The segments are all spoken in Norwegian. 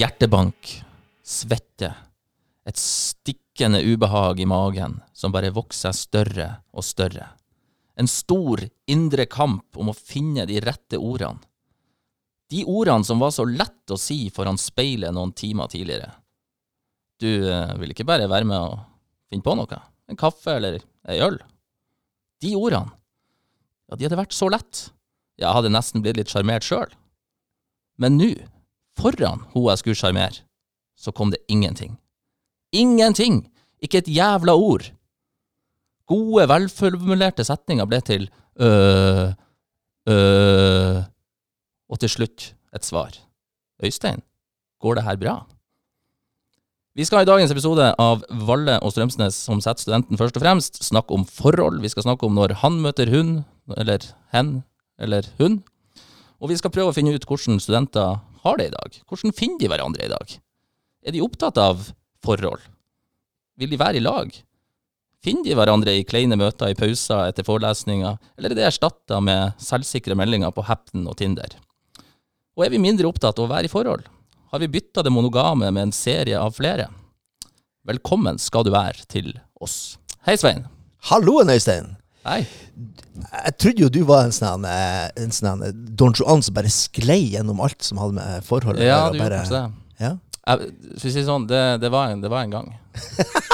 Hjertebank, svette, et stikkende ubehag i magen som bare vokser større og større. En stor indre kamp om å finne de rette ordene. De ordene som var så lett å si foran speilet noen timer tidligere. Du eh, vil ikke bare være med og finne på noe? En kaffe eller ei øl? De ordene, ja, de hadde vært så lett. Jeg hadde nesten blitt litt sjarmert sjøl. Men nå, foran hun jeg skulle sjarmere, så kom det ingenting. Ingenting! Ikke et jævla ord. Gode, velformulerte setninger ble til øh, øh, og til slutt et svar. Øystein, går det her bra? Vi skal i dagens episode av Valle og Strømsnes som setter studenten først og fremst, snakke om forhold. Vi skal snakke om når han møter hun, eller hen, eller hun. Og vi skal prøve å finne ut hvordan studenter har det i dag. Hvordan finner de hverandre i dag? Er de opptatt av forhold? Vil de være i lag? Finner de hverandre i kleine møter i pauser etter forelesninger, eller er det erstatta med selvsikre meldinger på Hapton og Tinder? Og er vi mindre opptatt av å være i forhold? Har vi bytta det monogame med en serie av flere? Velkommen skal du være til oss. Hei, Svein. Halloen, Øystein. Hei. Jeg trodde jo du var en sånn eh, en sånn eh, Don Juan som bare sklei gjennom alt som hadde med forholdet Ja, du gjorde det. Ja. Jeg, for å si det sånn, det, det, var en, det var en gang.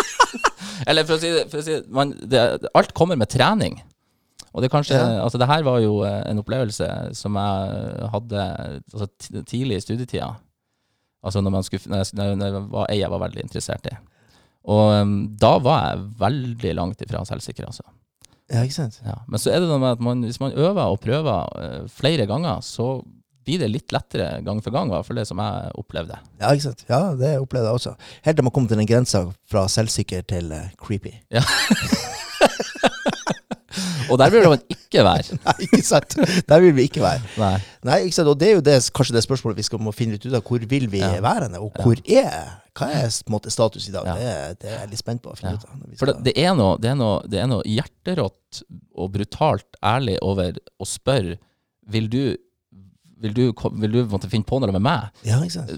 Eller for å si for å si man, det Alt kommer med trening. Og det kanskje, Ja. altså det her var jo eh, en opplevelse som jeg hadde altså, tidlig i studietida. Altså når, man skulle, når, når jeg var ei jeg var veldig interessert i. Og um, da var jeg veldig langt ifra selvsikker, altså. Ja, ikke sant? Ja. Men så er det noe med at man, hvis man øver og prøver eh, flere ganger, så blir det litt lettere gang for gang, i hvert fall det som jeg opplevde. Ja, ikke sant? Ja, det opplevde jeg også. Helt til man kom til den grensa fra selvsikker til eh, creepy. Og der burde man ikke være. Nei, ikke sant? Der vil vi ikke være. Nei. Nei, ikke sant? Og det er jo det, kanskje det spørsmålet vi skal må finne ut ut av. Hvor vil vi Ja. være henne? Og hvor er Hva er måte, status i dag? Ja. Det, det er jeg litt spent på å finne Ja. ut av. For det, det, er noe, det, er noe, det er noe hjerterått og brutalt ærlig over å spørre Vil du vil du, vil du måtte finne på noe med meg? Ja, ikke sant?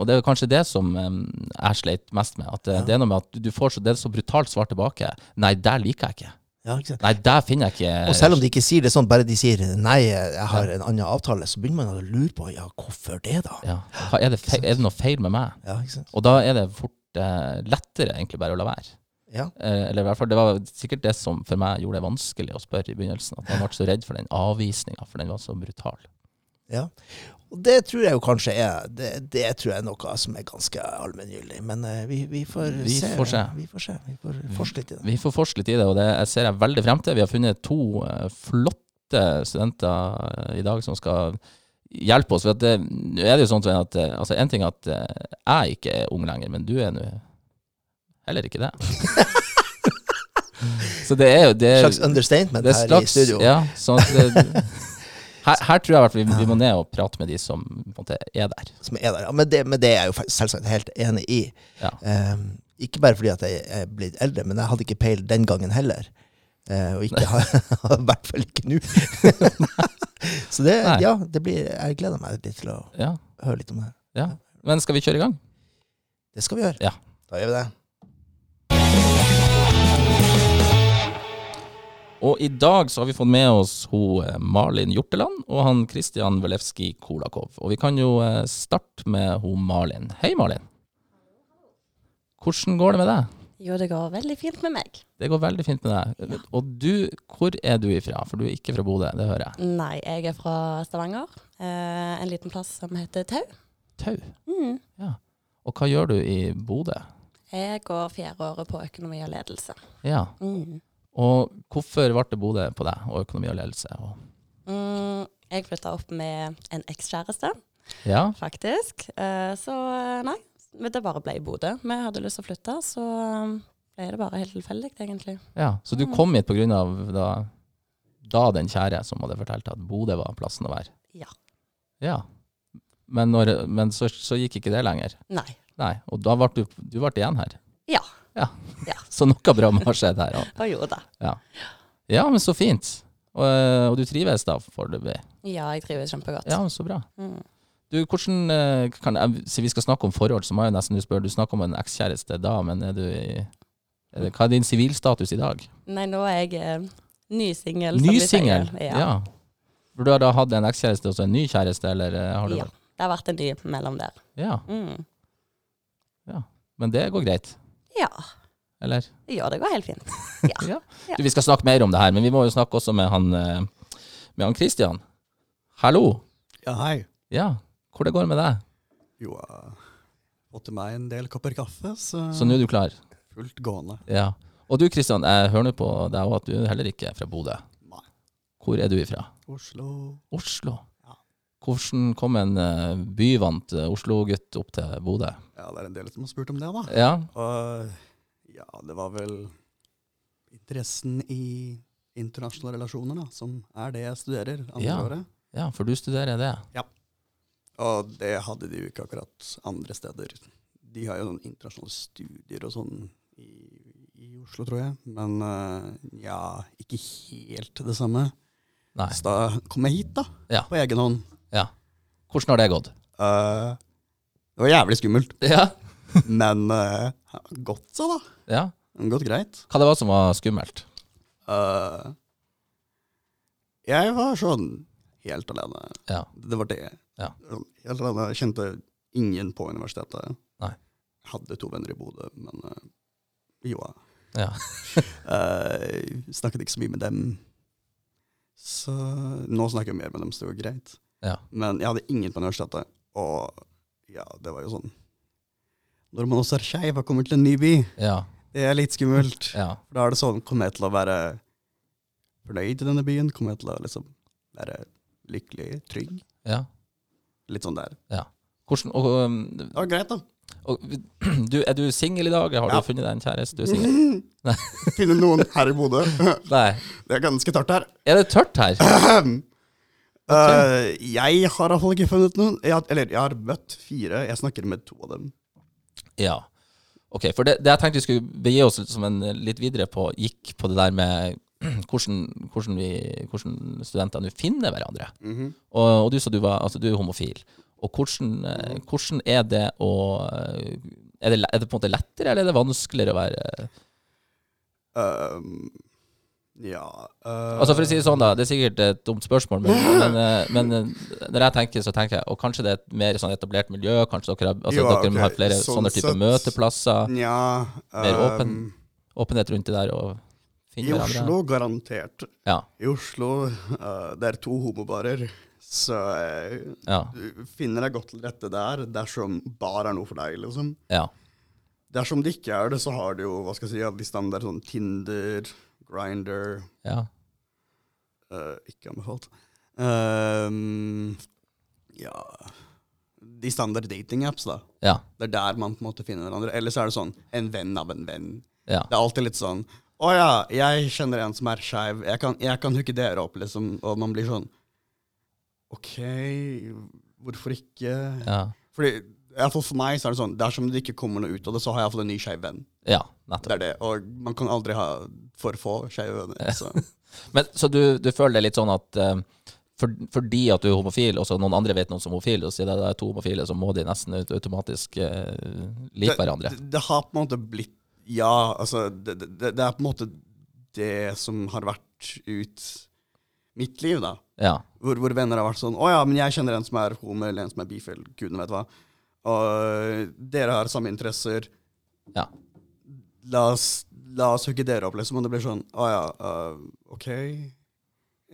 Og det er kanskje det som em, jeg sleit mest med. At eh, Ja. Det er noe med at du- du får så, det er så brutalt svar tilbake. Nei, der liker jeg ikke. Ja? Nei, der finner jeg ikke Og selv om de ikke sier det sånn, bare de sier 'nei, jeg har en annen avtale', så begynner man å lure på ja, hvorfor det, da? ja. Er, det feil, er det noe feil med meg? Ja, ikke sant? Og da er det fort eh, lettere egentlig bare å la være. Ja. Eh, eller i hvert fall, Det var sikkert det som for meg gjorde det vanskelig å spørre i begynnelsen. At man ble så redd for den avvisninga, for den var så brutal. Ja. Og det tror jeg jo kanskje er Det, det tror jeg er noe som er ganske allmenngyldig. Men eh, vi, vi får Vi se. får se. Vi får se. Vi får forske litt i det. Vi får forske litt i det, og det jeg ser jeg veldig frem til. Vi har funnet to eh, flotte studenter eh, i dag som skal hjelpe oss. For at det, er det jo sånn at altså en ting er at jeg ikke er ung lenger, men du er nå heller ikke det. Så det er jo det, slags understatement det er her slags, i studio. Ja, sånn at det, her, her tror jeg hvert vi, vi må ned og prate med de som måte er der. Som er der. Ja, men, det, men det er jeg jo selvsagt helt enig i. Ja. Um, ikke bare fordi at jeg er blitt eldre, men jeg hadde ikke peil den gangen heller. Uh, og ikke har i hvert fall ikke nå. Så det, Nei. ja, det blir, jeg gleder meg litt til å Ja, høre litt om det. ja. Men skal vi kjøre i gang? Det skal vi gjøre. Ja. Da gjør vi det. Og i dag så har vi fått med oss ho eh, Malin Hjorteland og han Kristian Welewski Kolakov. Og vi kan jo eh, starte med ho Malin. Hei, Malin. Hvordan går det med deg? Jo, det går veldig fint med meg. Det går veldig fint med deg. Og du, hvor er du ifra? For du er ikke fra Bodø, det hører jeg. Nei, jeg er fra Stavanger. Eh, en liten plass som heter Tau. Tau. Mm. Og hva gjør du i Bodø? Jeg går fjerde året på økonomi og ledelse. Ja. Mm. Og hvorfor ble det Bodø på deg, og økonomi og ledelse? Og, Mm, jeg flytta opp med en ekskjæreste, ja, faktisk. Eh, så eh, nei, det bare ble Bodø. Vi hadde lyst til å flytte, så eh, ble det bare helt tilfeldig, egentlig. ja. Så du kom hit av da, da den kjære som hadde fortalt at Bodø var plassen å være? Ja. Ja. Men, når, men så, så gikk ikke det lenger? Nei. Nei, og da ble du, du ble igjen her. Ja. Ja. Ja. Så noe bra må ha skjedd her òg. Og gjorde det. Ja, men så fint. Og, og du trives da foreløpig? Ja, jeg trives kjempegodt. Ja, men så bra. Mm. Du, hvordan eh, kan vi skal snakke om forhold, så må jeg nesten spørre. Du snakker om en ekskjæreste da, men er du i er det, Hva er din sivilstatus i dag? Nei, nå er jeg eh, ny singel. Ny singel? Ja. Ja. Du har da hatt en ekskjæreste og så en ny kjæreste, eller eh, har du Ja. Det har vært en ny mellom der. Ja. Mm. Men det går greit? Ja. Eller? ja, det går helt fint. Ja. Du, vi skal snakke mer om det her, men vi må jo snakke også med han eh, Med han Christian. Hallo. Ja, hei. Ja, hvor det går med deg? Jo, jeg har fått til meg en del kopper kaffe, så, Så nå er du klar? fullt gående. Ja. Og du Christian, jeg hører nå på deg òg at du heller ikke er fra Bodø. Nei. Hvor er du ifra? Oslo. Oslo. Hvordan kom en eh, byvant eh, Oslo-gutt opp til Bodø? Ja, det er en del som har spurt om det, da. Ja. Og ja, det var vel interessen i internasjonale relasjoner, da, som er det jeg studerer andre Ja. året. ja, for du studerer det. Ja. Og det hadde de jo ikke akkurat andre steder. De har jo noen internasjonale studier og sånn i, i Oslo, tror jeg. Men uh, ja, ikke helt det samme. Nei. Så da kom jeg hit, da. Ja. På egen hånd. Ja. Hvordan har det gått? Eh, det var jævlig skummelt, Ja. men uh, gått så, da. ja. Gått greit. Hva det var som var skummelt? Eh, jeg var sånn helt alene. Ja. Det var det. Ja. Sånn Helt alene. Jeg kjente ingen på universitetet. Nei. Jeg hadde to venner i Bodø, men uh, jo da. Ja. Eh, snakket ikke så mye med dem. Så nå snakker jeg mer med dem, så det går greit. Ja. Men jeg hadde ingen på universitetet. Og ja, det var jo sånn Når man også er skeiv og kommer til en ny by, Ja. det er litt skummelt. Ja. For da er det sånn, kommer jeg til å være fornøyd i denne byen? Kommer jeg til å liksom være lykkelig, trygg? ja. Litt sånn der. Hvordan, og, um, Det var greit, da. og, du, er du singel i dag? Har Ja. du funnet deg en kjæreste? Du er singel? Finne noen her i Bodø. Nei. Det er ganske tørt her. Er det tørt her? Eh, jeg har iallfall ikke funnet noen. Jeg, eller, jeg har møtt fire. Jeg snakker med to av dem. Ja. Ok, for det, det jeg tenkte vi skulle begi oss som en litt videre på, gikk på det der med hvordan, hvordan, vi, hvordan studentene finner hverandre. Og, og du sa du var altså du er homofil. Og hvordan, eh, hvordan er det å eh, er det, er det på en måte lettere, eller er det vanskeligere å være Um, ja eh, Altså For å si det sånn, da. Det er sikkert et dumt spørsmål, men, men, eh, men eh, når jeg tenker, så tenker jeg Og kanskje det er et mer sånn etablert miljø? Kanskje dere, altså, Jo, dere okay. har flere sånn sånne sett. møteplasser? Nja Mer åpen Åpenhet rundt det der og I? Oslo, garantert. Ja. I Oslo uh, det er to homobarer. Så uh, Ja. du finner deg godt til rette der dersom bar er noe for deg, liksom. ja. Dersom det ikke er det, så har du jo hva skal jeg si, hvis de er sånn Tinder, Grinder ja. Ikke anbefalt. Um, ja De standard dating-apps, da. Ja. Det er der man på en måte finner hverandre. Ellers er det sånn en venn av en venn. Ja. Det er alltid litt sånn Å ja, jeg kjenner en som er skeiv. Jeg, kan- jeg kan hooke dere opp, liksom. Og man blir sånn OK, hvorfor ikke? Ja. Fordi i hvert fall for meg så er det sånn dersom det ikke kommer noe ut av det, så har jeg iallfall en ny skeiv venn. ja, nettopp. Det er det. Og man kan aldri ha for få skeive venner. Så. Men, så du, du føler det litt sånn at eh, for, fordi at du er homofil, og så noen andre vet noen som er homofil, og sier det er to homofile, så må de nesten automatisk uh, like hverandre? Det, det har på en måte blitt Ja, altså det, det, det er på en måte det som har vært ut mitt liv, da. Ja. Hvor, hvor venner har vært sånn Å ja, men jeg kjenner en som er homo, eller en som er bifil. Gudene vet hva. Og dere har samme interesser. Ja. La oss, la oss hooke dere opp, liksom. Og det blir sånn Å ja, uh, OK.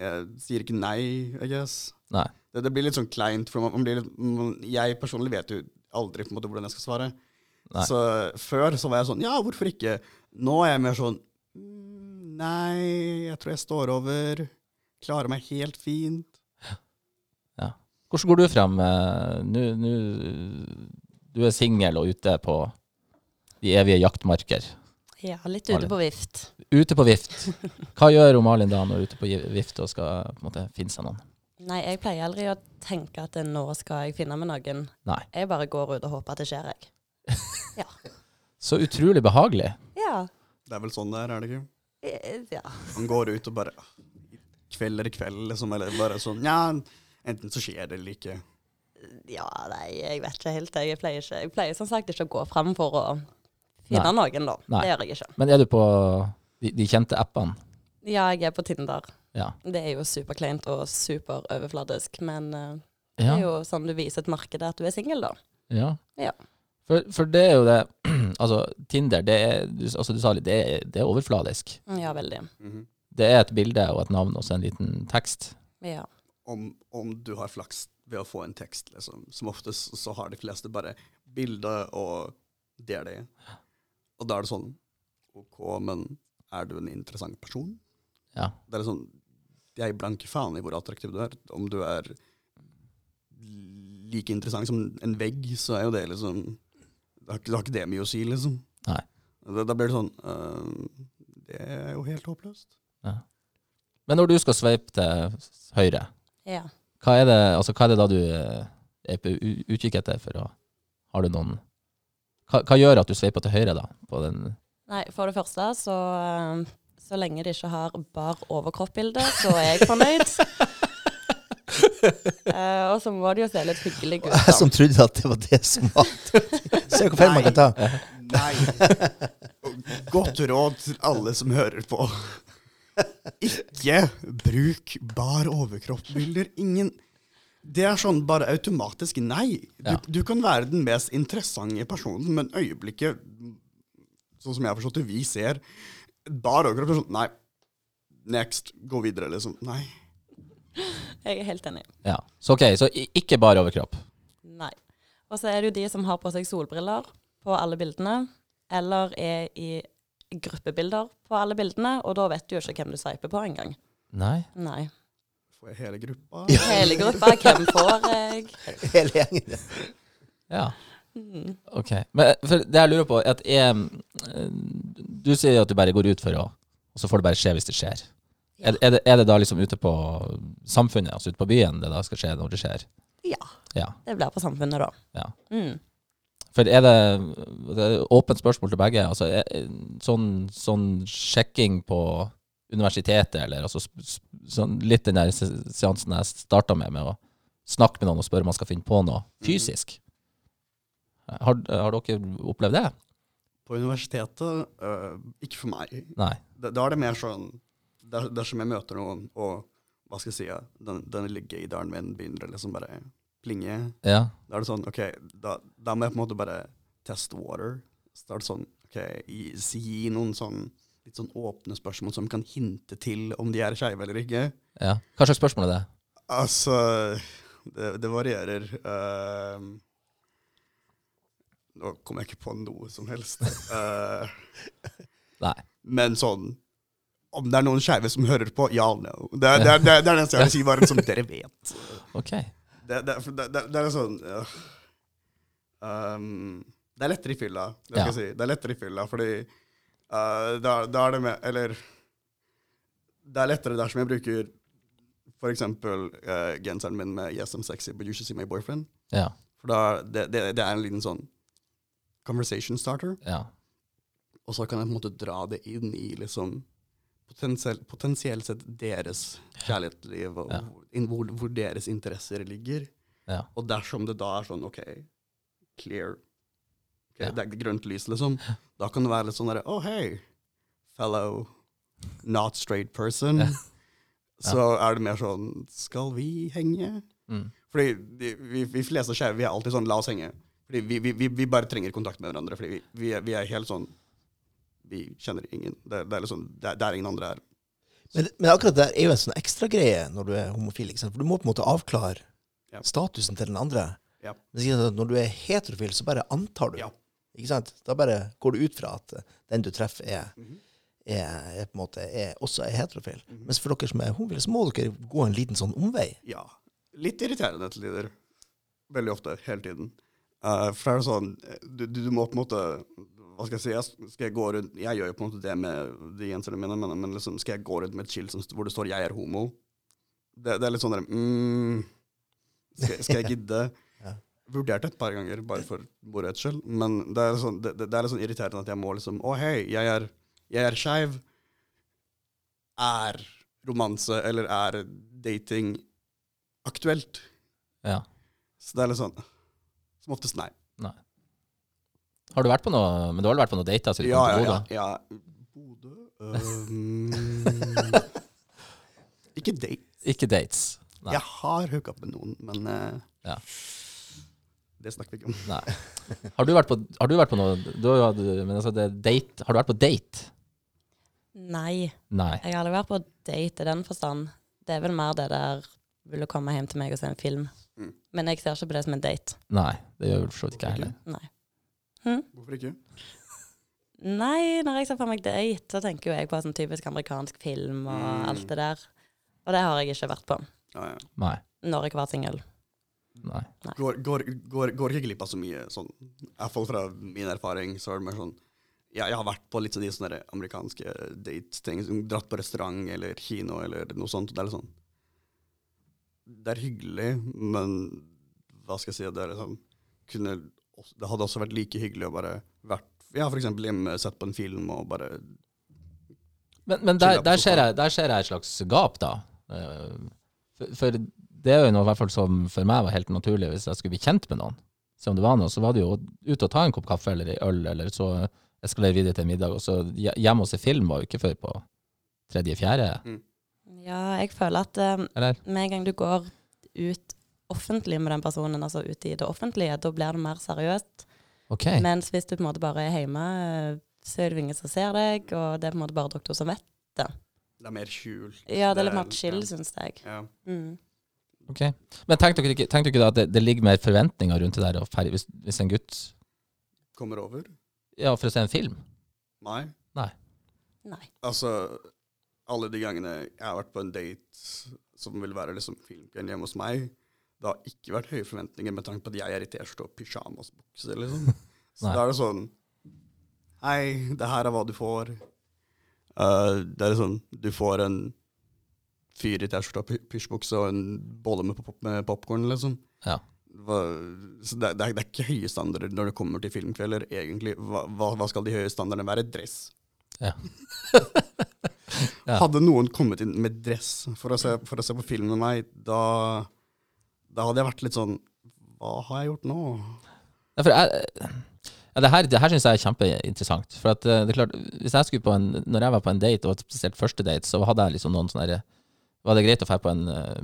Jeg sier ikke nei, I guess. Nei. Det, det blir litt sånn kleint. For man, man blir litt, man, jeg personlig vet jo aldri på en måte hvordan jeg skal svare. Nei. Så før så var jeg sånn Ja, hvorfor ikke? Nå er jeg mer sånn «Mm, Nei, jeg tror jeg står over. Klarer meg helt fint. Hvordan går du frem? eh, Nå Du er singel og ute på de evige jaktmarker. Ja, litt ute på vift. Ute på vift. Hva gjør Malin da når hun er ute på vift og skal på en måte finne seg noen? Nei, jeg pleier aldri å tenke at nå skal jeg finne meg noen. Nei. Jeg bare går ut og håper at det skjer, jeg. Ja. Så utrolig behagelig. Ja. Det er vel sånn det er, er det ikke? Eh, ja. Man går ut og bare Kveld er kveld, liksom. Eller bare sånn Ja, enten så skjer det eller ikke. Ja, nei, jeg vet ikke helt. Jeg pleier, ikke, jeg pleier som sagt ikke å gå fram for å finne Nei. noen, da. Nei. Det gjør jeg ikke. Men er du på de, de kjente appene? Ja, jeg er på Tinder. Ja. Det er jo superkleint og superoverfladisk, men eh, det Ja. er jo sånn du viser et marked at du er singel, da. ja. Ja. For, for det er jo det Altså, Tinder, det er, du, altså, du sa litt, det er, det er overfladisk. Ja, veldig. Mhm. Det er et bilde og et navn og så en liten tekst. Ja. Om, om du har flaks ved å få en tekst, liksom. Som oftest så har de fleste bare bilde, og det er det. Og da er det sånn OK, men er du en interessant person? Ja. Det er sånn Jeg blanker faen i hvor attraktiv du er. Om du er like interessant som en vegg, så er jo det liksom Det har det har ikke det mye å si, liksom. Nei. Da, da blir det sånn uh, Det er jo helt håpløst. Ja. Men når du skal sveipe til høyre, ja. hva er det, altså, hva er det da du eh, er på utkikk etter for å Har du noen hva, hva gjør at du sveiper til høyre, da? På den Nei, for det første, så, eh, så lenge de ikke har bar overkropp-bilde, så er jeg fornøyd. uh, og så må det jo se litt hyggelig ut. Jeg som trodde at det var det som var Se hvor feil man kan ta. Nei. Godt råd til alle som hører på. Ikke bruk bar overkropp-bilder. Ingen Det er sånn bare automatisk nei. Du, Ja. du kan være den mest interessante personen, men øyeblikket Sånn som jeg har forstått det, vi ser bar overkropp er sånn Nei. Next. Gå videre, liksom. Nei. Jeg er helt enig. Ja. Så ok, så ikke bare overkropp. Nei. Og så er det jo de som har på seg solbriller på alle bildene, eller er i gruppebilder på alle bildene, og da vet du jo ikke hvem du sveiper på engang. Nei? Nei. Får jeg hele gruppa? Hele gruppa, hvem får jeg? Hele gjengen. Ja. Mm. Ok. Men for det jeg lurer på, er at er, eh, Du sier at du bare går ut for å Og så får det bare skje hvis det skjer. Er, er, det, er det da liksom ute på samfunnet, altså ute på byen, det da skal skje når det skjer? Ja. Ja. Det blir på samfunnet, da. ja. Mm. For er det, det er åpent spørsmål til begge. Altså, er, sånn, sånn sjekking på universitetet, eller altså, sånn, litt den der seansen jeg starta med, med å snakke med noen og spørre om man skal finne på noe fysisk. Har, har dere opplevd det? På universitetet øh, Ikke for meg. Nei. Da, da er det mer sånn der, Dersom jeg møter noen, og hva skal jeg si, den, den, den lille gaydaren min begynner liksom bare plinge, Ja. da er det sånn OK, da, da må jeg på en måte bare test water. Så da er det sånn OK, gi, noen sånn litt sånn åpne spørsmål som kan hinte til om de er skeive eller ikke. ja. Hva slags spørsmål er det? Altså Det, det varierer. Uh, nå kommer jeg ikke på noe som helst. Uh, Nei. Men sånn Om det er noen skeive som hører på, ja, no. Det, det, det, det er det eneste jeg vil si, bare som dere vet. Ok. Det, det, det, er sånn ja. um, Det er lettere i fylla, det skal jeg si. Det er lettere i fylla, fordi uh, da, da er det med Eller det er lettere dersom jeg bruker for eksempel uh, genseren min med 'Yes, I'm sexy, but you should see my boyfriend'. Ja. For da, det, det, det er en liten sånn conversation starter. Ja. Og så kan jeg på en måte dra det inn i liksom potensielt sett deres kjærlighetsliv, og Ja. hvor, hvor deres interesser ligger. Ja. Og dersom det da er sånn OK, clear okay, Ja. Det er grønt lys, liksom. Da kan det være litt sånn derre Oh, hey, fellow not straight person. Så er det mer sånn Skal vi henge? Mm. Fordi de, vi, vi fleste skeive vi er alltid sånn La oss henge. Fordi vi, vi, vi, bare trenger kontakt med hverandre. Fordi vi, vi, er, er helt sånn Vi kjenner ingen. Det, det er liksom det det er ingen andre her. Men, men akkurat det er jo en sånn ekstra greie når du er homofil. Ikke sant? For du må på en måte avklare Ja. statusen til den andre. Ja. At når du er heterofil, så bare antar du. Ja. Ikke sant? Da bare går du ut fra at den du treffer, er, Mhm. er, er på en måte er, også er heterofil. Mhm. Mens for dere som er homofile, så må dere gå en liten sånn omvei. Ja. Litt irriterende til tider. Veldig ofte. Hele tiden. Uh, for det er sånn du, du, du må på en måte Hva skal jeg si? Jeg, skal jeg gå rundt Jeg gjør jo på en måte det med de genserne mine, men, men liksom, skal jeg gå rundt med et skilt hvor det står 'jeg er homo'? Det, det er litt sånn der mm, skal, skal jeg gidde? Ja. Vurdert et par ganger, bare for morohets skyld. Men det er, sånn, det, det det er litt sånn irriterende at jeg må liksom Å, hei, jeg er, jeg er skeiv. Er romanse eller er dating aktuelt? Ja. Så det er litt sånn Som oftest nei. Har du vært på noe Men du har vel vært på noe date? du Ja, ja, ja. Ja. Bodø um, Ikke date. Ikke dates. Nei. Jeg har hooka opp med noen, men uh, Ja. det snakker vi ikke om. Nei. Har du vært på, har du vært på noe du har, jo men altså det date, Har du vært på date? Nei, Nei. jeg har aldri vært på date i den forstand. Det er vel mer det der vil du komme hjem til meg og se en film. Mm. Men jeg ser ikke på det som en date. Nei, det gjør vel for så vidt ikke jeg heller. Nei. Hm? Hvorfor ikke? Nei, når jeg ser for meg date, så tenker jo jeg på sånn typisk amerikansk film og Mm. alt det der. Og det har jeg ikke vært på Ja, ja. Nei. når jeg var singel. Nei. Går, går, går, går ikke glipp av så mye sånn Iallfall fra min erfaring, så er det mer sånn ja, Jeg har vært på litt av de sånne der amerikanske date-ting. som Dratt på restaurant eller kino eller noe sånt. og Det er litt sånn Det er hyggelig, men hva skal jeg si Det er liksom kunne, Det hadde også vært like hyggelig å bare vært ja, eksempel hjemme, sett på en film og bare Men, men der, der, ser jeg, der ser jeg et slags gap, da. Eh, For, for det er jo noe i hvert fall som for meg var helt naturlig hvis jeg skulle bli kjent med noen. Så om det var noe, så var det jo ut og ta en kopp kaffe eller en øl, eller så eskalere videre til middag. Og så hjemme hjem og se film var jo ikke før på tredje-fjerde, Ja, jeg føler at eh, med en gang du går ut offentlig med den personen, altså ute i det offentlige, da blir det mer seriøst. Ok. Mens hvis du på en måte bare er hjemme, eh, så er det ingen som ser deg, og det er på en måte bare dere som vet. Det Det er mer skjult. Ja, det er litt mer chill, ja. syns jeg. Ja. Mm. ok. Men tenk dere ikke, tenk dere ikke da at det, det ligger mer forventninger rundt det der hvis, hvis en gutt Kommer over? Ja, for å se en film? Nei. Nei. Altså, alle de gangene jeg har vært på en date som vil være liksom filmkveld hjemme hos meg, det har ikke vært høye forventninger med tanke på at jeg er i T-skjorte og pyjamasbukse, liksom. Så da er det sånn Hei, det her er hva du får. Uh, det er sånn Du får en fyr i T-skjorte og py- pysjbukse og en bolle med, pop med popkorn, liksom. Ja. Så det, det, er, det er ikke høye standarder når det kommer til filmkvelder, egentlig. Hva, hva skal de høye standardene være? Dress. Ja. Ja. Hadde noen kommet inn med dress for å se, for å se på film med meg, da, da hadde jeg vært litt sånn Hva har jeg gjort nå? Ja, for jeg, ja, det her, det her syns jeg er kjempeinteressant. For at, eh, det er klart, hvis jeg skulle på en, Når jeg var på en date, og spesielt første date, så hadde jeg liksom noen sånne var det greit å dra på en eh,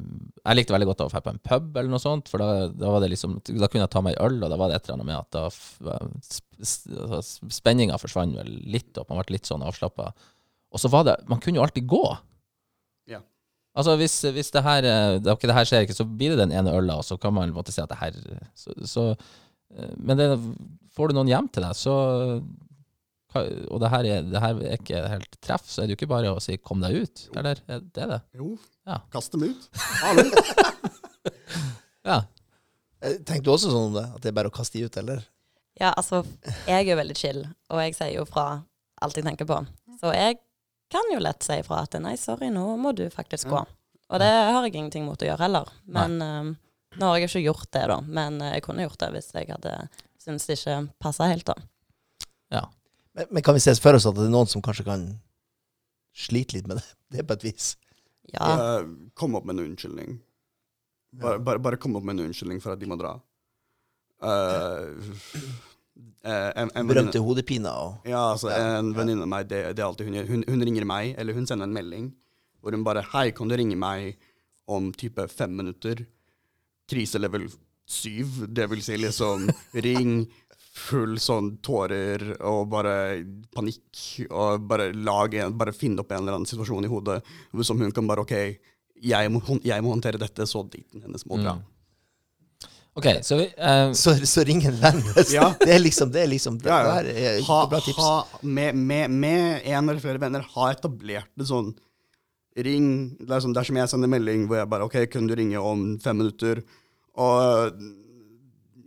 Jeg likte veldig godt å dra på en pub eller noe sånt, for da, da var det liksom Da kunne jeg ta meg en øl, og da var det et eller annet med at da altså, spenninga forsvant vel litt, og man ble litt sånn avslappa. Og så var det Man kunne jo alltid gå. Ja. Altså hvis, hvis det her eh, det, det her skjer ikke, så blir det den ene øla, og så kan man måtte si at det her så, så eh, Men det, får du noen hjem til deg, så Og det her, er, det her er ikke helt treff, så er det jo ikke bare å si 'kom deg ut'. Eller er det er det? Jo, Ja. kast dem ut. Hallo. Ja. Eh, Tenker du også sånn om det? At det er bare å kaste de ut, eller? Ja, altså, jeg er jo veldig chill, og jeg sier jo fra alt jeg tenker på. Så jeg kan jo lett si ifra at nei, sorry, nå må du faktisk gå. Og det har jeg ingenting mot å gjøre heller. Men eh, nå har jeg ikke gjort det, da. Men eh, jeg kunne gjort det hvis jeg hadde syntes det ikke passa helt, da. ja. Men, men kan vi se for oss at det er noen som kanskje kan slite litt med det? Det er på et vis. Ja. Uh, kom opp med en unnskyldning. Bare, bare, bare kom opp med en unnskyldning for at de må dra. Eh, en, en Berømte venninne- hodepiner og Ja, altså, Ja, en venninne av meg, det, det er alltid hun gjør. Hun, hun ringer meg, eller hun sender en melding, hvor hun bare Hei, kan du ringe meg om type fem minutter? Kriselevel syv, det vil si liksom ring, full sånn tårer og bare panikk, og bare lag en, bare finne opp en eller annen situasjon i hodet som hun kan bare OK, jeg må, jeg må håndtere dette, så daten hennes må dra. Mm. OK, så vi uh, så, så ring en venn. Ja. Det er liksom Det er liksom det, Ja, ja. det er ha, bra tips. ha, med, med, med en eller flere venner ha etablert det sånn Ring liksom, sånn, det er som jeg sender melding hvor jeg bare OK, kunne du ringe om fem minutter? Og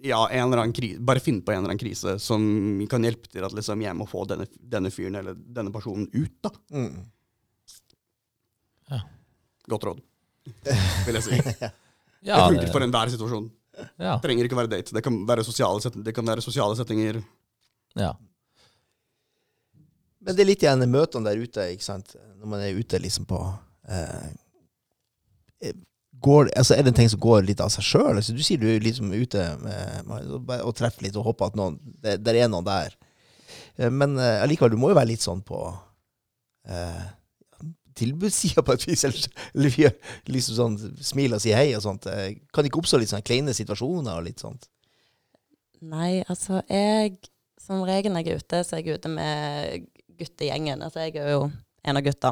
ja, en eller annen krise, bare finne på en eller annen krise som kan hjelpe til at liksom, jeg må få denne, denne fyren eller denne personen ut. da. Mm. Godt råd, vil jeg si. ja, det funker for enhver situasjon. Ja, Det trenger ikke være date. Det kan være sosiale, set det kan være sosiale settinger. ja. Men det er litt igjen møtene der ute, ikke sant. Når man er ute liksom på eh, eh, går, altså er det en ting som går litt av seg sjøl? Altså, du sier du er liksom ute med, og- treffer litt og håper at noen, det, der er noen der. Eh, Men eh, du må jo være litt sånn på eh, tilbudssida på et vis. Eller, eller gjør liksom sånn smiler og sier hei og sånt. Eh, Kan det ikke oppstå litt sånne kleine situasjoner og litt sånt? Nei, altså jeg Som regel når jeg er ute, så er jeg ute med guttegjengen. Altså jeg er jo en av gutta.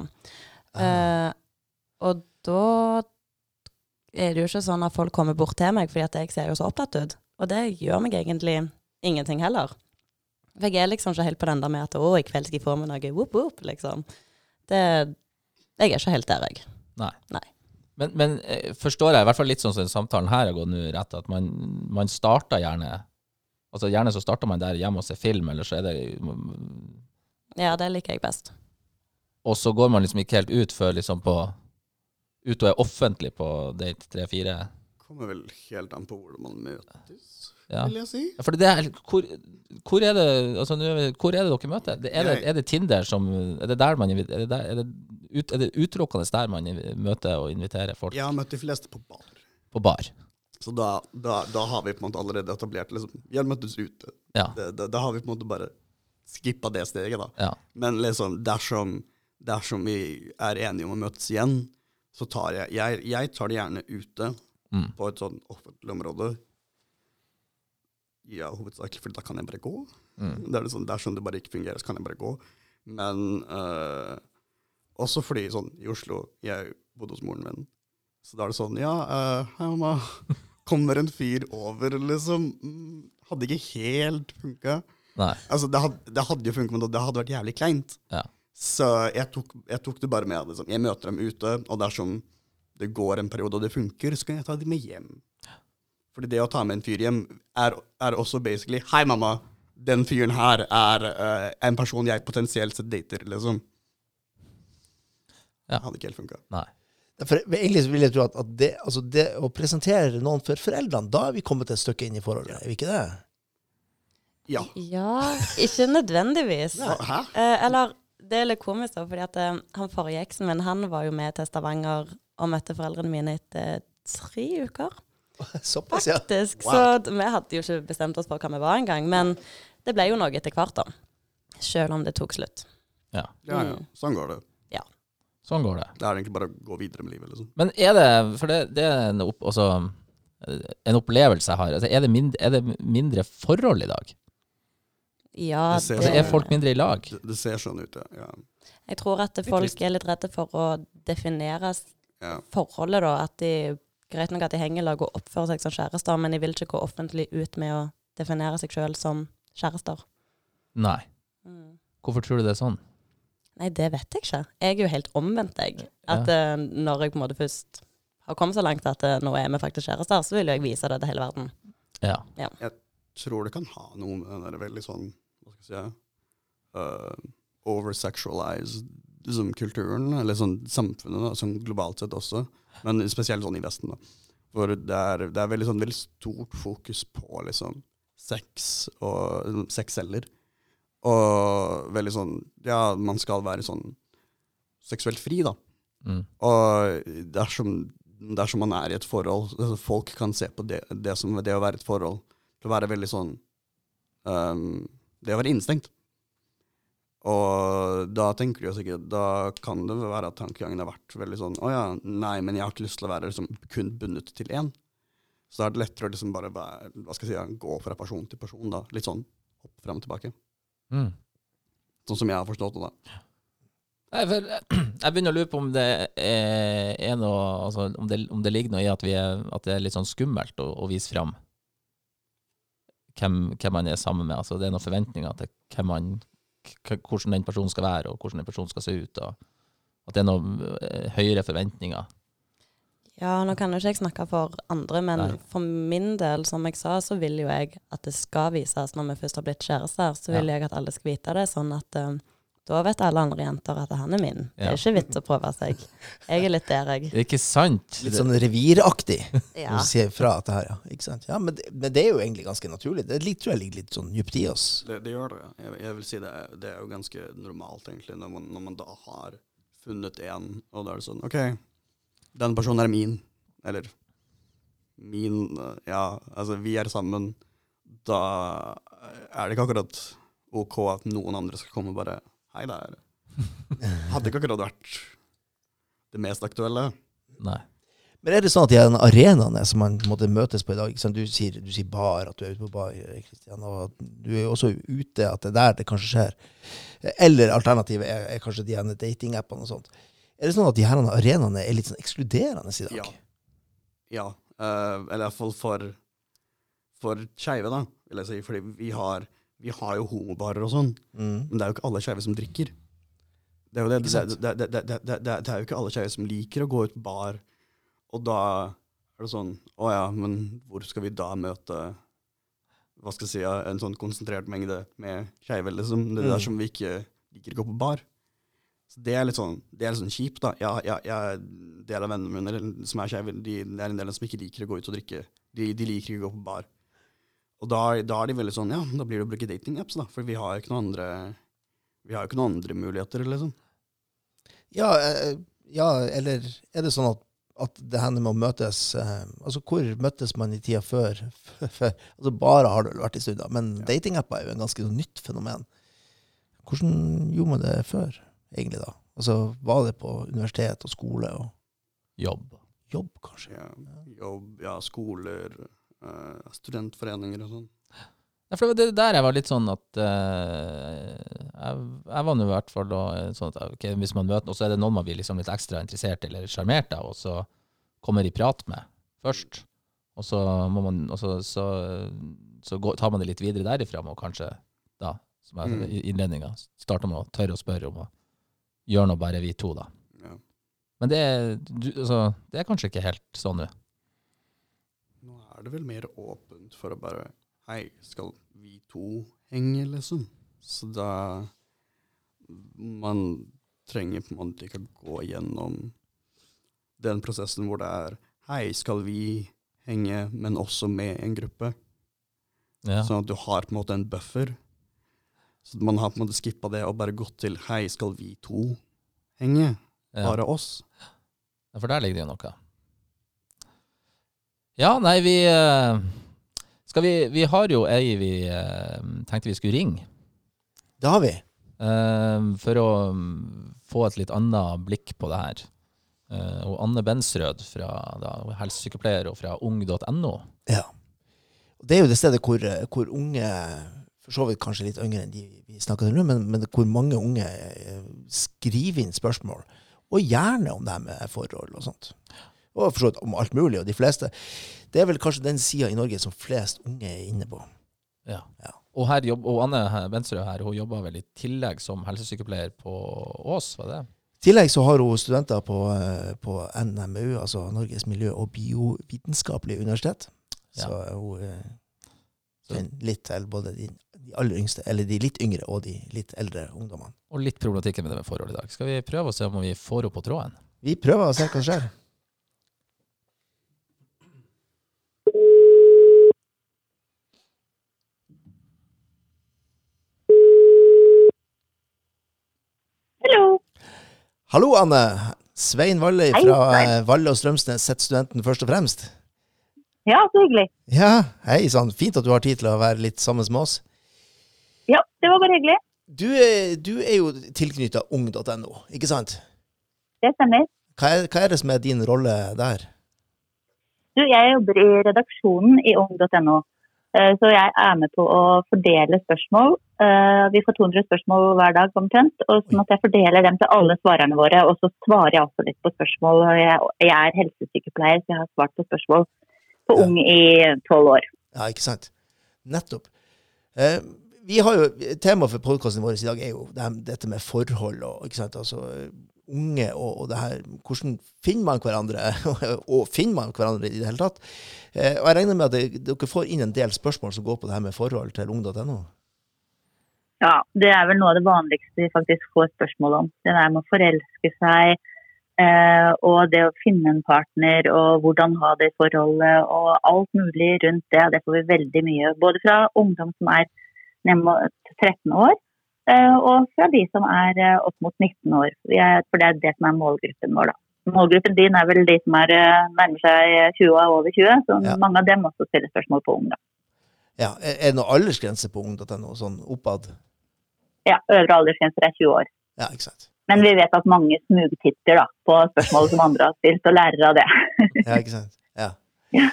Eh, og da er det jo ikke sånn at folk kommer bort til meg fordi at jeg ser jo så opptatt ut. Og det gjør meg egentlig ingenting heller. For jeg er liksom ikke helt på den der med at å, i kveld skal jeg få meg noe whoop whoop, liksom. Det, jeg er ikke helt der, jeg. Men, men eh, forstår jeg, i hvert fall litt sånn som den samtalen her har gått nå, rett, at man, man starter gjerne Altså Gjerne så starter man der hjemme og ser film, eller så er det Ja, det liker jeg best. Og så går man liksom ikke helt ut før liksom på Ut og er offentlig på date tre-fire. Kommer vel helt an på hvor man møtes, Ja. vil jeg si. Ja, For det er, hvor, hvor er det altså, Hvor er det dere møter? Er, det, er det Tinder som Er det der man? Er det, der, er det, ut, er det utelukkende der man møter og inviterer folk? Jeg har møtt de fleste på bar. På bar? Så da, da, da har vi på en måte allerede etablert liksom, Vi har møttes ute. Ja. Det, da, da har vi på en måte bare skippa det steget, da. ja. Men liksom, dersom, dersom vi er enige om å møtes igjen, så tar jeg Jeg, jeg tar det gjerne ute Mm. på et sånn offentlig område. Ja, hovedsakelig for da kan jeg bare gå. Mm. Det er det sånn, dersom det bare ikke fungerer, så kan jeg bare gå. Men eh, også fordi sånn i Oslo Jeg bodde hos moren min. Så da er det sånn Ja, uh, hei, mamma. Kommer en fyr over, liksom. Mm, Hadde ikke helt funka. Altså, det det hadde jo funket, men det hadde vært jævlig kleint. Ja. Så jeg tok, jeg tok det bare med. Liksom. Jeg møter dem ute, og dersom det går en periode og det funker, så kan jeg ta dem med hjem. Fordi det å ta med en fyr hjem er, er også basically Hei, mamma. Den fyren her er uh, en person jeg potensielt sett dater, liksom. Ja. Hadde ikke helt funka. For egentlig vil jeg tro at, at det, altså det å presentere noen for foreldrene, da er vi kommet et stykke inn i forholdet, er vi ikke det? Ja. Ja, ikke nødvendigvis. ja. Hæ? Eh, eller det er litt komisk, da, fordi at eh, han forrige eksen min han var jo med til Stavanger og møtte foreldrene mine etter tre uker, Såpass, ja. faktisk. Wow. Så vi hadde jo ikke bestemt oss for hva vi var engang. Men det ble jo noe etter hvert, da. Selv om det tok slutt. Ja. Ja, ja. Mm. Sånn går det. Sånn går det. Det er egentlig bare å gå videre med livet, liksom. Men er det For det, det er en, opp, også, en opplevelse jeg har. Altså, er, det mindre, er det mindre forhold i dag? Ja, Det ser Altså, er folk mindre i lag? Det, det ser sånn ut, ja. ja. jeg tror at folk er litt redde for å definere ja. forholdet, da. At de Greit nok at de henger i lag og oppfører seg som kjærester, men de vil ikke gå offentlig ut med å definere seg sjøl som kjærester. Nei. Mm. Hvorfor tror du det er sånn? Nei, det vet jeg ikke. Jeg er jo helt omvendt, jeg. At eh, når jeg på en måte først har kommet så langt at uh, nå er vi faktisk kjærester, så vil jeg vise det til hele verden. Ja. Jeg tror det kan ha noe med den der veldig sånn Hva skal jeg si uh, Oversexualized liksom, kulturen, eller sånn samfunnet, da, sånn globalt sett også. Men spesielt sånn i Vesten. da. For det er, det er veldig, sånn, veldig stort fokus på liksom, sex og sexceller. Og veldig sånn Ja, man skal være sånn seksuelt fri, da. Mm. Og dersom, dersom man er i et forhold altså Folk kan se på det, det som det å være i et forhold til å være veldig sånn um, Det å være innestengt. Og da tenker de jo sikkert Da kan det være at tankegangen har vært veldig sånn Å ja, nei, men jeg har ikke lyst til å være liksom, kun bundet til én. Så da er det lettere å liksom bare være, hva skal jeg si, gå fra person til person. da, Litt sånn hopp fram og tilbake. Mm. Sånn som jeg har forstått det. da. Nei, jeg begynner å lure på om det er, er noe altså, om, det, om det ligger noe i at, vi er, at det er litt sånn skummelt å, å vise fram hvem, hvem man er sammen med. Altså, det er noen forventninger til hvem man, hvordan den personen skal være, og hvordan den personen skal se ut. Og at det er noen eh, høyere forventninger. Ja, nå kan jo ikke jeg snakke for andre, men Nei. for min del, som jeg sa, så vil jo jeg at det skal vises når vi først har blitt kjærester. Så vil jeg at alle skal vite det, sånn at um, da vet alle andre jenter at han er min. Det er ikke vits å prøve seg. Jeg er litt der, jeg. Det er ikke sant? Litt sånn reviraktig. Ja. Når du sier fra at det her, ja. Ikke sant? Ja, men det, men det er jo egentlig ganske naturlig. Det litt, tror jeg ligger litt sånn dypt i oss. Det, det gjør det. ja. Jeg, jeg vil si det, er- det er jo ganske normalt, egentlig, når man, når man da har funnet en, og da er det sånn OK, den personen er min. Eller min eh, Ja, altså, vi er sammen. Da er det ikke akkurat OK at noen andre skal komme og bare Hei der. Hadde ikke akkurat vært det mest aktuelle. Nei. Men er det sånn at de arenaene som man måtte møtes på i dag ikke? Du, sier, du sier bar, at du er ute på bar, Kristian, og at du er jo også ute, at det er der det kanskje skjer. Eller alternativet er, er kanskje de datingappene og sånt. Er det sånn at de her arenaene er litt sånn ekskluderende i dag? Ja. Ja. eh, eller iallfall for, for skeive, da, vil jeg si. Fordi vi har, vi har jo homobarer og sånn, Mm. men det er jo ikke alle skeive som drikker. Det er det. Det, det, er jo ikke alle skeive som liker å gå ut på bar, og da er det sånn Å ja, men hvor skal vi da møte hva skal jeg si, en sånn konsentrert mengde med skeive, liksom? Det er Mm. dersom vi ikke liker å gå på bar. Så det er litt sånn, det er litt sånn kjipt, da. Jeg, jeg, jeg, del av vennene mine som er skeive, de, det er en del som ikke liker å gå ut og drikke. De, de liker ikke å gå på bar. Og da, da er de veldig sånn Ja, da blir det å bruke datingapps, da. For vi har jo ikke noen andre Vi har ikke noen andre muligheter, liksom. Ja, eh, ja, eller er det sånn at, at det hender med å møtes eh, Altså, hvor møttes man i tida før? Altså, Bare har det vel vært i studier. Men Ja. datingapper er jo en ganske sånn nytt fenomen. Hvordan gjorde man det før, egentlig, da? Og så Var det på universitet og skole og Jobb. jobb, kanskje? Ja, jobb, ja, skoler, uh, studentforeninger og sånn. Ja, for det var der jeg var litt sånn at uh, jeg, jeg var nå i hvert fall da eh, sånn at okay, hvis man møter noen, så er det noen man blir liksom litt ekstra interessert eller sjarmert av, og så kommer de prat med først. Og så, må man, og så, så, så går, tar man det litt videre derifra og kanskje, da, som er Mm. innledninga, starter med å tørre å spørre om å gjøre nå bare vi to, da. Ja. Men det, er- du, altså, det er kanskje ikke helt sånn nå. Nå er det vel mer åpent for å bare Hei, skal vi to henge, liksom? Så da Man trenger på en måte ikke gå gjennom den prosessen hvor det er Hei, skal vi henge, men også med en gruppe? Ja. Sånn at du har på en måte en buffer. Så man har på en måte skippa det og bare gått til Hei, skal vi to henge? Ja. Bare oss? Ja, for der ligger det jo noe. Ja, nei, vi eh, skal vi, vi har jo ei vi eh, tenkte vi skulle ringe. Det har vi. eh, for å mm, få et litt annet blikk på det her. Eh, og Anne Bensrød, fra, da, er helsesykepleier og fra ung.no. Ja. Det er jo det stedet hvor, hvor unge, for så vidt kanskje litt yngre enn de vi snakker til nå, men, men hvor mange unge eh, skriver inn spørsmål, og gjerne om det her med forhold og sånt. Og for så vidt om alt mulig, og de fleste. Det er vel kanskje den sida i Norge som flest unge er inne på. Ja. Ja. Og, her jobb, og Anne Bensrød her, hun jobber vel i tillegg som helsesykepleier på Ås, var det? I tillegg så har hun studenter på, eh, på NMU, altså Norges miljø- og biovitenskapelige universitet. Ja. Så hun eh, litt til både de, de aller yngste, eller de litt yngre og de litt eldre ungdommene. Og litt problematikken med det med forhold i dag. Skal vi prøve å se om vi får opp på tråden? Vi prøver å se hva som skjer. Hallo. Hallo, Anne. Svein Valle fra Svein. eh, Valle og Strømsnes, sett studenten først og fremst. Ja, så hyggelig. Ja, hei sann. Fint at du har tid til å være litt sammen med oss. Ja, det var bare hyggelig. Du er, du er jo tilknytta ung.no, ikke sant? Det stemmer. Hva er, hva er det som er din rolle der? Du, jeg jobber i redaksjonen i ung.no, eh, så jeg er med på å fordele spørsmål. Eh, Vi får 200 spørsmål hver dag omtrent, og sånn at jeg fordeler dem til alle svarerne våre. Og så svarer jeg også litt på spørsmål. Jeg er helsesykepleier, så jeg har svart på spørsmål på Ja. ung i tolv år. Ja, ikke sant? Nettopp. Vi har jo, Temaet for podkasten vår i dag er jo dette med forhold og ikke sant? Altså, unge og, og det her Hvordan finner man hverandre, og finner man hverandre i det hele tatt? Eh, og Jeg regner med at det, dere får inn en del spørsmål som går på det her med forhold til ung.no? Ja, det er vel noe av det vanligste vi faktisk får spørsmål om. Det der med å forelske seg, eh, og det å finne en partner, og hvordan ha det forholdet, og alt mulig rundt det. Det får vi veldig mye. Både fra ungdom som er ned mot 13 år, eh, og fra de som er eh, opp mot 19 år. For det er det som er målgruppen vår, da. målgruppen din er vel de som er eh, nærmer seg 20 og er over 20, så Ja. mange av dem også stiller spørsmål på ungdom. Ja, Er er det noen aldersgrense på ung.no, sånn oppad? Ja, øvre aldersgrense er 20 år. Ja, ikke sant. Men vi vet at mange smugtitter da, på spørsmål som andre har stilt, og lærer av det. Ja, ikke sant. Ja. Ja.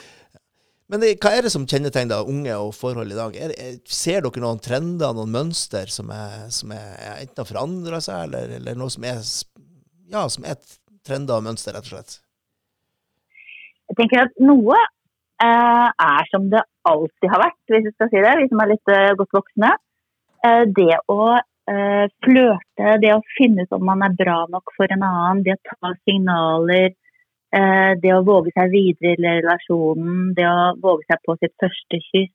Men det, hva er det som kjennetegner unge og forhold i dag? Er, er, ser dere noen trender, noen mønster som, er, som enten har forandra seg, eller, eller noe som er, ja, som er trender og mønster, rett og slett? Jeg tenker at noe eh, er som det alltid har vært, hvis vi skal si det, vi som er litt eh, godt voksne. Eh, det å eh, flørte, det å finne ut om man er bra nok for en annen, det å ta signaler, det å våge seg videre i relasjonen, det å våge seg på sitt første kyss,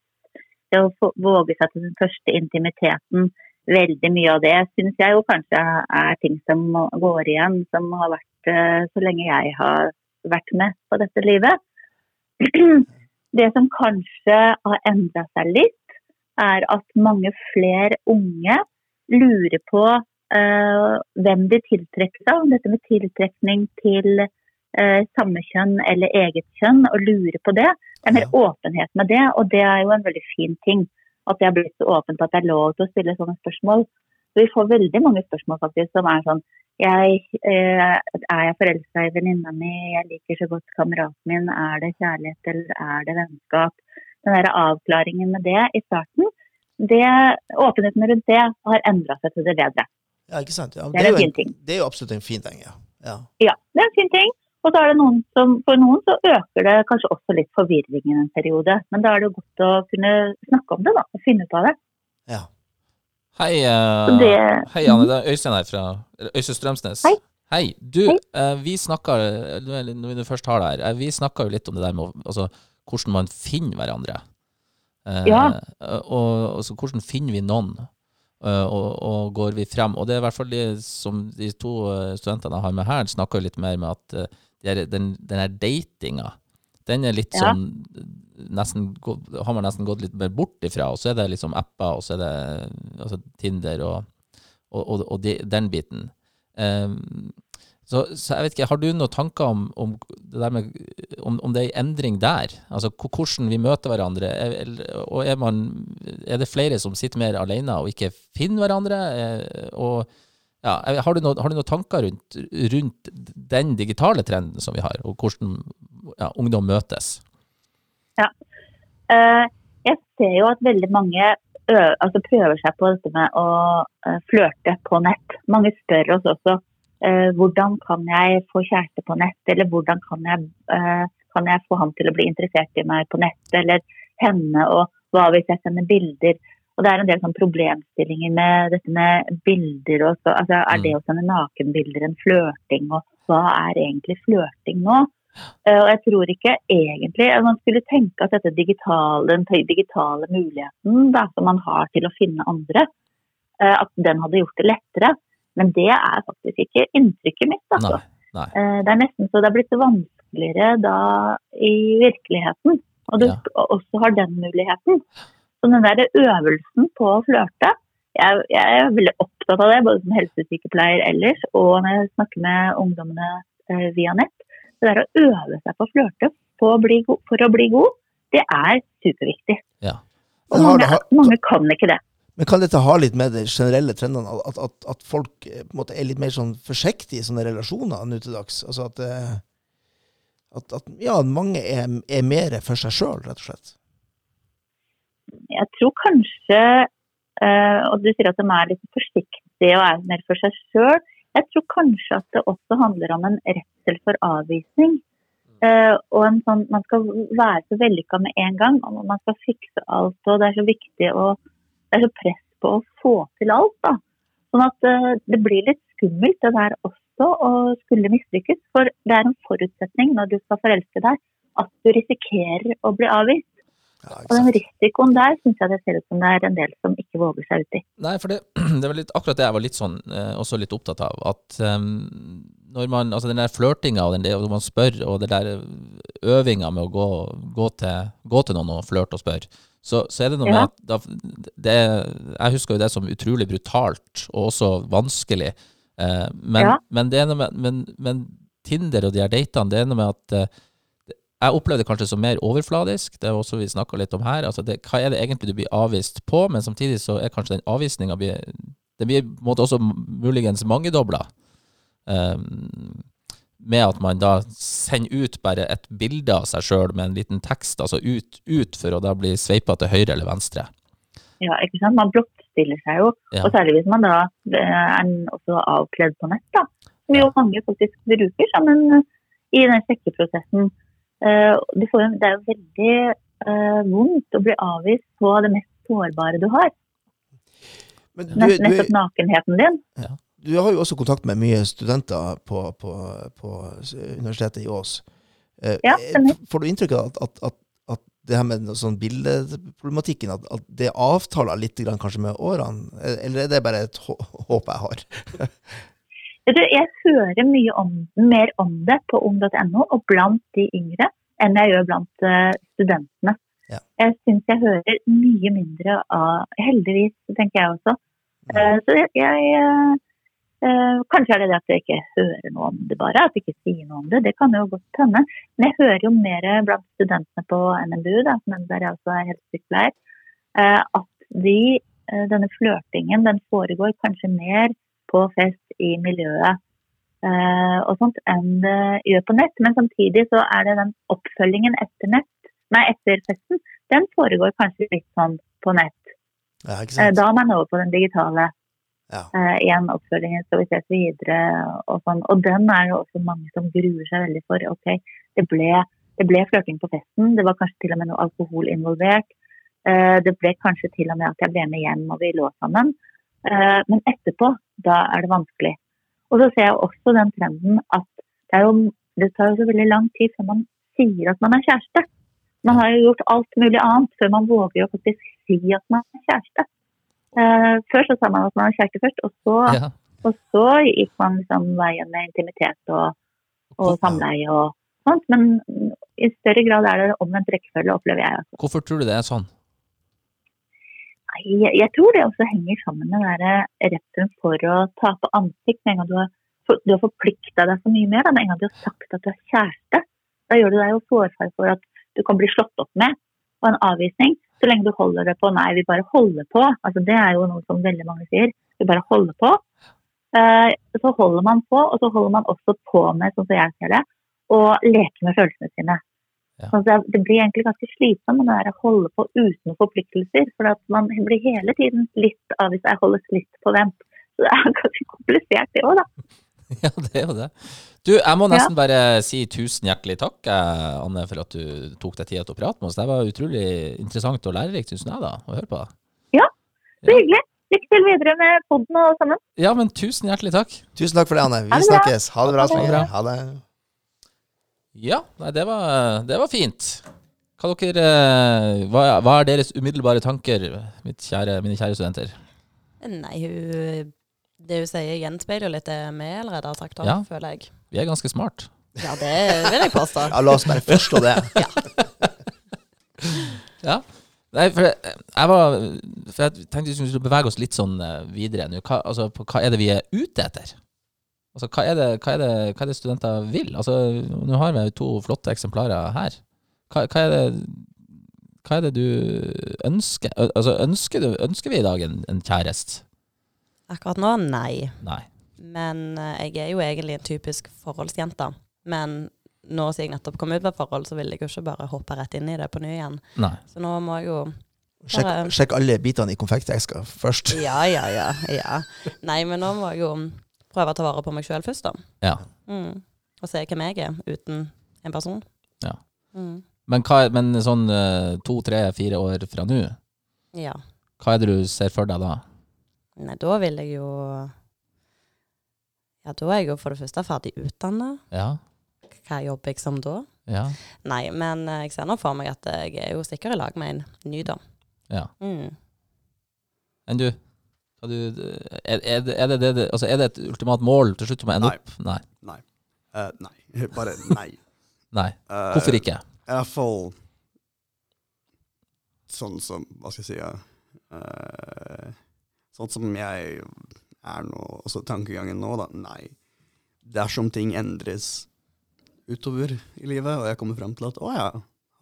det å våge seg til den første intimiteten. Veldig mye av det syns jeg jo kanskje er ting som går igjen, som har vært eh, så lenge jeg har vært med på dette livet. Det som kanskje har endra seg litt, er at mange flere unge lurer på eh, hvem de tiltrekker seg. Dette med tiltrekning til eh, samme kjønn eller eget kjønn, og lurer på det. Det er mer åpenhet med det, og det er jo en veldig fin ting. At det har blitt så åpent at det er lov til å stille sånne spørsmål. Så vi får veldig mange spørsmål faktisk som er sånn jeg, eh, Er jeg forelska i venninna mi? Jeg liker så godt kameraten min. Er det kjærlighet eller er det vennskap? Den der avklaringen med det i starten, det, åpenheten rundt det har endra seg til det bedre. Ja, ikke sant? Ja, Det er en jo fin ting. det er jo absolutt en fin ting, ja. ja. Ja, det er en fin ting. Og så er det noen som, for noen så øker det kanskje også litt forvirring i en periode. Men da er det godt å kunne snakke om det da, og finne ut av det. ja. Hei, uh, det- hei Anne. Det er Øystein her fra Øystein Strømsnes. Hei. Hei. Du, Hei. Uh, vi snakka Når vi først har det her, eh, vi snakka jo litt om det der med altså, hvordan man finner hverandre. Eh, Ja. Og så hvordan finner vi noen, eh, og, og går vi frem? Og det er i hvert fall det som de to eh, studentene jeg har med her, snakker jo litt mer med at eh, den, den her datinga, den er litt Ja. sånn nesten, har man nesten gått litt mer bort ifra, og så er det liksom apper, og så er det altså, Tinder og, og, og, og de, den biten. Um, så, så jeg vet ikke, har du noen tanker om, om det med om, om det er en endring der? Altså hvordan vi møter hverandre? Er, og er, man, er det flere som sitter mer alene og ikke finner hverandre? Eh, Og ja, har, du noen, har du noen tanker rundt, rundt den digitale trenden som vi har, og hvordan ja, ungdom møtes? Ja. jeg ser jo at veldig mange ø altså prøver seg på dette med å eh, flørte på nett. Mange spør oss også eh, hvordan kan jeg få kjæreste på nett, eller hvordan kan jeg, eh, kan jeg få han til å bli interessert i meg på nett, eller henne, og hva hvis jeg sender bilder. Og det er en del sånn problemstillinger med dette med bilder. Og så, altså, er det å sende nakenbilder en flørting, og hva er egentlig flørting nå? Eh, Og jeg tror ikke egentlig at Man skulle tenke at dette digitale, den digitale muligheten da, som man har til å finne andre, eh, at den hadde gjort det lettere. Men det er faktisk ikke inntrykket mitt. Altså. Nei. nei. Eh, Det er nesten så det er blitt vanskeligere da i virkeligheten. Og du Ja. også har den muligheten. Så den der øvelsen på å flørte jeg, jeg er veldig opptatt av det, både som helsesykepleier ellers og når jeg snakker med ungdommene eh, via nett. Det der å øve seg på å flørte for å bli god, for å bli god, det er superviktig. Ja. Og har mange, har- mange kan ikke det. Men kan dette ha litt med de generelle trendene, at, at, at folk eh, på en måte er litt mer sånn forsiktige i sånne relasjoner nå til dags? Altså at, eh, at, at ja, mange er, er mer for seg sjøl, rett og slett. Jeg tror kanskje eh, Og du sier at de er litt forsiktige og er mer for seg sjøl. Jeg tror kanskje at det også handler om en redsel for avvisning. Uh, og en sånn, Man skal være så vellykka med en gang, og man skal fikse alt. og Det er så viktig å Det er så press på å få til alt. da. Sånn at uh, det blir litt skummelt det der også å skulle mislykkes. For det er en forutsetning når du skal forelske deg, at du risikerer å bli avvist. Ja, Og den risikoen der syns jeg det ser ut som det er en del som ikke våger seg uti. Nei, for det, det var litt, akkurat det jeg var litt sånn, eh, også litt opptatt av. At um, når man, altså den der flørtinga og den der, man spør, og den der øvinga med å gå, gå, til, gå til noen og flørte og spørre, så, så er det noe med at da, det, Jeg husker jo det som utrolig brutalt, og også vanskelig. Uh, men, Ja. men med men, men Tinder og de her datene, det er noe med at eh, det- jeg opplevde det kanskje som mer overfladisk. Det er også vi snakka litt om her. Altså det, hva er det egentlig du blir avvist på? Men samtidig så er kanskje den avvisninga Det blir på en måte også muligens mangedobla. Um, med at man da sender ut bare et bilde av seg sjøl med en liten tekst, altså ut, ut for å da bli sveipa til høyre eller venstre. Ja, ikke sant? Man blottstiller seg jo. Ja. Og særlig hvis man da er også avkledd på nett, da. Som jo mange faktisk bruker sammen i den sjekkeprosessen. Eh, du får, det er jo veldig uh, vondt å bli avvist på det mest sårbare du har. Men du, Nett, du, nettopp nakenheten din. du har jo også kontakt med mye studenter på, på, på Universitetet i Ås. Uh, Ja. Får du inntrykk av at, at, at, at det her med sånn bildeproblematikken, at, at det avtaler litt grann kanskje med årene? Eller er det bare et håp jeg har? Jeg hører mye om, mer om det på ung.no og blant de yngre enn jeg gjør blant eh, studentene. Ja. Jeg syns jeg hører mye mindre av Heldigvis, tenker jeg også. Eh, så jeg, jeg eh, Kanskje er det det at jeg ikke hører noe om det bare, at jeg ikke sier noe om det. Det kan jo godt hende. Men jeg hører jo mer blant studentene på NMBU, da, men der jeg også er helsesykepleier, at de, denne flørtingen den foregår kanskje mer på fest i miljøet eh, og sånt enn det gjør på nett. Men samtidig så er det den oppfølgingen etter nett, nei, etter festen, den foregår kanskje litt sånn på nett. Ja, Eh? Da er man over på den digitale. Ja. Uh, igjen oppfølgingen, skal vi ses videre og sånn. Og den er det også mange som gruer seg veldig for. Ok, det ble, det ble flørting på festen, det var kanskje til og med noe alkohol involvert. Uh, det ble kanskje til og med at jeg ble med hjem og vi lå sammen. Eh, men etterpå, da er det vanskelig. Og så ser jeg også den trenden at det, jo, det tar jo så veldig lang tid før man sier at man er kjæreste. Man har jo gjort alt mulig annet før man våger å faktisk si at man er kjæreste. Eh, før så sa man at man var kjæreste først, og så, Ja. og så gikk man liksom veien med intimitet og, og samleie og sånt. Men i større grad er det omvendt rekkefølge, opplever jeg. Altså. Hvorfor tror du det er sånn? Nei, Jeg, tror det også henger sammen med den redselen for å tape ansikt. Med en gang du har, for, har forplikta deg så mye mer, med en gang du har sagt at du er kjæreste, da gjør du deg jo sårbar for at du kan bli slått opp med på en avvisning. Så lenge du holder det på nei, vi bare holder på. Altså, det er jo noe som veldig mange sier. Vi bare holder på. Eh, så holder man på, og så holder man også på med, sånn som jeg ser det, å leke med følelsene sine. Ja. Altså, det, det blir egentlig ganske slitsomt med å holde på uten forpliktelser. For at man blir hele tiden litt av hvis jeg holdes litt på vent. Så det er ganske komplisert det òg, da. Ja, det er jo det. Du, jeg må nesten bare si tusen hjertelig takk, eh, Anne, for at du tok deg tida til å prate med oss. Det var utrolig interessant og lærerikt, syns jeg, da, å høre på. Ja, Så hyggelig. Lykke til videre med poden og sammen. Ja, men tusen hjertelig takk. Tusen takk for det, Anne. Ha Vi det bra. snakkes. Ha det bra. Ha det bra. Ha det. Ja, nei, det var, det var fint. Hva, dere, eh, hva, hva er deres umiddelbare tanker, mitt kjære, mine kjære studenter? Nei, hun, det hun sier gjenspeiler litt det vi allerede har sagt, Ja. føler jeg. Vi er ganske smart. Ja, det vil jeg påstå. Ja, la oss bare forstå det. Ja. Nei, for jeg, jeg var For jeg tenkte vi skulle bevege oss litt sånn eh, videre nå. Hva, altså, hva er det vi er ute etter? Altså, hva er det, hva er det, hva er det studenter vil? Altså, nå har vi to flotte eksemplarer her. Hva, hva, er det, hva er det du ønsker? Altså, ønsker, du, ønsker vi i dag en, en kjæreste? Akkurat nå, nei. Nei. Men jeg er jo egentlig en typisk forholdsjente. Men nå som jeg nettopp kom ut av forhold, så vil jeg jo ikke bare hoppe rett inn i det på ny igjen. Nei. Så nå må jeg jo Sjekk, sjekk alle bitene i konfekteska først. Ja, ja, ja. ja. Nei, men nå må jeg jo prøve å ta vare på meg sjøl først, da. Ja. Mm. Og se hvem jeg er uten en person. Ja. Mm. Men, hva, men sånn eh, to, tre, fire år fra nå, Ja. hva er det du ser for deg da? Nei, da vil jeg jo Ja, da er jeg jo for det første ferdig utdanna. Ja? Hva jobber jeg som da? Ja? Nei, men eh, jeg ser nå for meg at jeg er jo sikkert i lag med en ny, da. Ja. Mm. Enn du? Du er, er, det, er, det, altså, er det et ultimat mål til slutt om å ende Nei. opp? Nei. Nei. Uh, nei. Bare nei. Nei. Eh, Hvorfor ikke? I hvert fall sånn som Hva skal jeg si eh, Sånn som jeg er nå, også tankegangen nå, da. Nei. Dersom ting endres utover i livet, og jeg kommer frem til at å ja,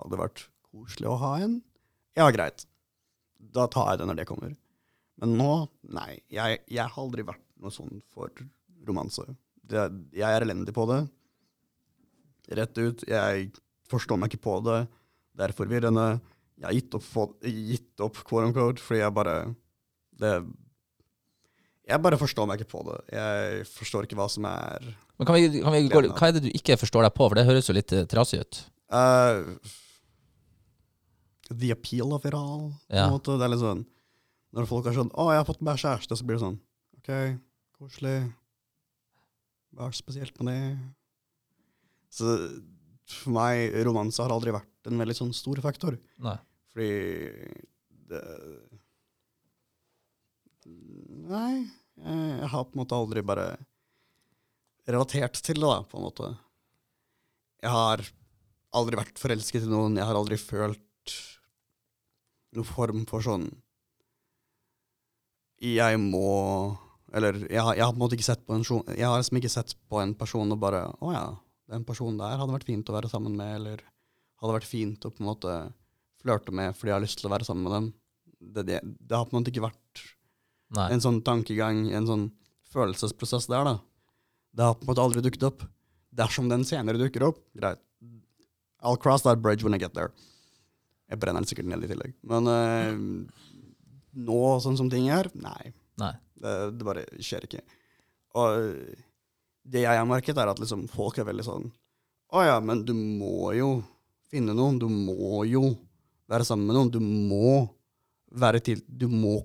hadde vært koselig å ha en? Ja, greit. Da tar jeg det når det kommer. Men nå, nei. Jeg, jeg har aldri vært noe sånn for romanse. Det, jeg er elendig på det. Rett ut. Jeg forstår meg ikke på det. Det er forvirrende. Jeg har gitt opp, for, gitt opp quote unquote, fordi jeg bare det, Jeg bare forstår meg ikke på det. Jeg forstår ikke hva som er Men kan vi, kan vi gå, hva er det du ikke forstår deg på, for det høres jo litt eh, trasig ut. Uh, The appeal of it all. På Ja. en måte. Det er litt sånn Når folk er sånn 'Å, jeg har fått meg kjæreste', så blir det sånn OK, koselig. Hva er det spesielt med det? Så for meg, romanse har aldri vært en veldig sånn stor faktor. Nei. Fordi det Nei, jeg, jeg har på en måte aldri bare relatert til det, da, på en måte. Jeg har aldri vært forelsket i noen, jeg har aldri følt noen form for sånn Jeg må Eller jeg jeg har på en måte ikke sett på en Jeg har liksom ikke sett på en person og bare Å ja, den personen der hadde vært fint å være sammen med, eller hadde vært fint å på en måte flørte med fordi jeg har lyst til å være sammen med dem. Det, det, det har på en måte ikke vært Nei. en sånn tankegang, en sånn følelsesprosess der, da. Det har på en måte aldri dukket opp. Dersom den senere dukker opp, greit. I'll cross that bridge when I get there. Jeg brenner den sikkert ned i tillegg. Men eh, nå, sånn som ting er, nei. Nei. Det, det bare skjer ikke. Og det jeg har merket, er at liksom folk er veldig sånn Å ja, men du må jo finne noen. Du må jo være sammen med noen. Du må være til Du må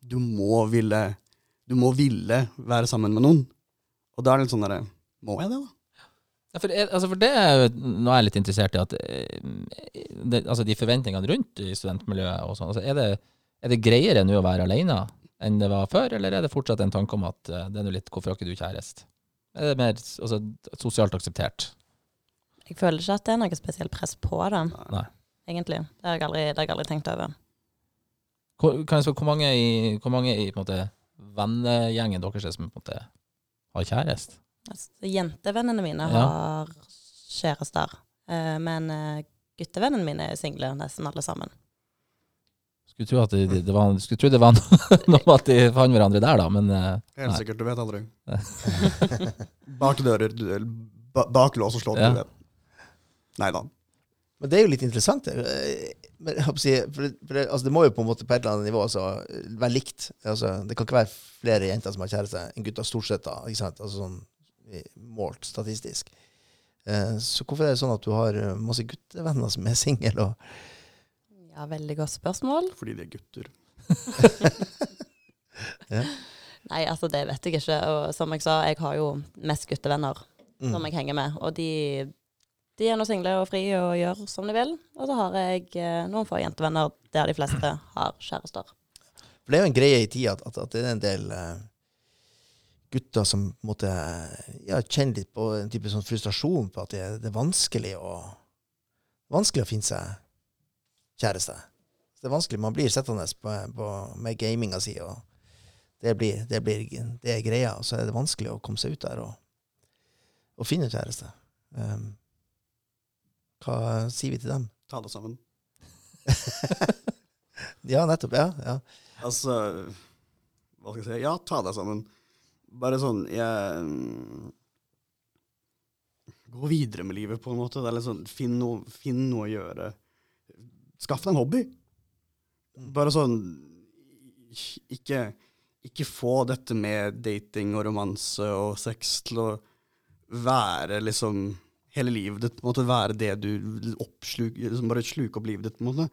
Du må ville Du må ville være sammen med noen. Og da er det litt sånn derre Må jeg det, da? Ja, for, det- altså for det er jo jeg er litt interessert i. At, eh, det, altså de forventningene rundt i studentmiljøet og sånn, altså er, det, er det greiere nå å være alene enn det var før, eller er det fortsatt en tanke om at eh, det er nå litt 'hvorfor har ikke du kjæreste'? Er det mer altså, sosialt akseptert? Jeg føler ikke at det er noe spesielt press på det, Nei. egentlig. Det har jeg aldri, det har jeg aldri tenkt over. Hvor, kan jeg hvor mange i, hvor mange i måte, vennegjengen deres er som måte har kjæreste? Altså, jentevennene mine Ja. har kjærester, eh, men eh, guttevennene mine er single, nesten alle sammen. Skulle tro, at det, det, var, skulle tro det var noe om at de fant hverandre der, da, men eh, Helt Nei. sikkert, du vet aldri. bak dører, bak lås og slå, Ja. du vet. Nei da. Men det er jo litt interessant. det. Eh, Men, jeg si, for det, for det, altså det må jo på en måte på et eller annet nivå altså, være likt. Altså, det kan ikke være flere jenter som har kjæreste enn gutter, stort sett. da, ikke sant? Altså sånn målt statistisk. Eh, så hvorfor er det sånn at du har masse guttevenner som er single? Og, Ja, veldig godt spørsmål. Fordi de er gutter. Nei, altså det vet jeg ikke. Og som jeg sa, jeg har jo mest guttevenner Mm. som jeg henger med. Og de, de er nå single og fri og gjør som de vil. Og så har jeg eh, noen få jentevenner der de fleste har kjærester. For det er jo en greie i tida at, at, at det er en del uh, gutter som måtte ja, kjenne litt på en type sånn frustrasjon på at det, det er vanskelig å vanskelig å finne seg kjæreste. Så Det er vanskelig. Man blir sittende på, på, med gaminga si, og det, blir, det, blir, det er greia. Og så er det vanskelig å komme seg ut der og, og finne kjæreste. Um, hva sier vi til dem? Ta det sammen. Ja, nettopp. Ja, ja. Altså Hva skal jeg si? Ja, ta deg sammen. Bare sånn jeg Gå videre med livet, på en måte. Det er litt sånn, Finn noe, finn noe å gjøre. Skaff deg en hobby. Bare sånn Ikke, ikke få dette med dating og romanse og sex til å være liksom hele livet ditt. på en måte Være det du oppsluker liksom Bare sluke opp livet ditt. på en måte.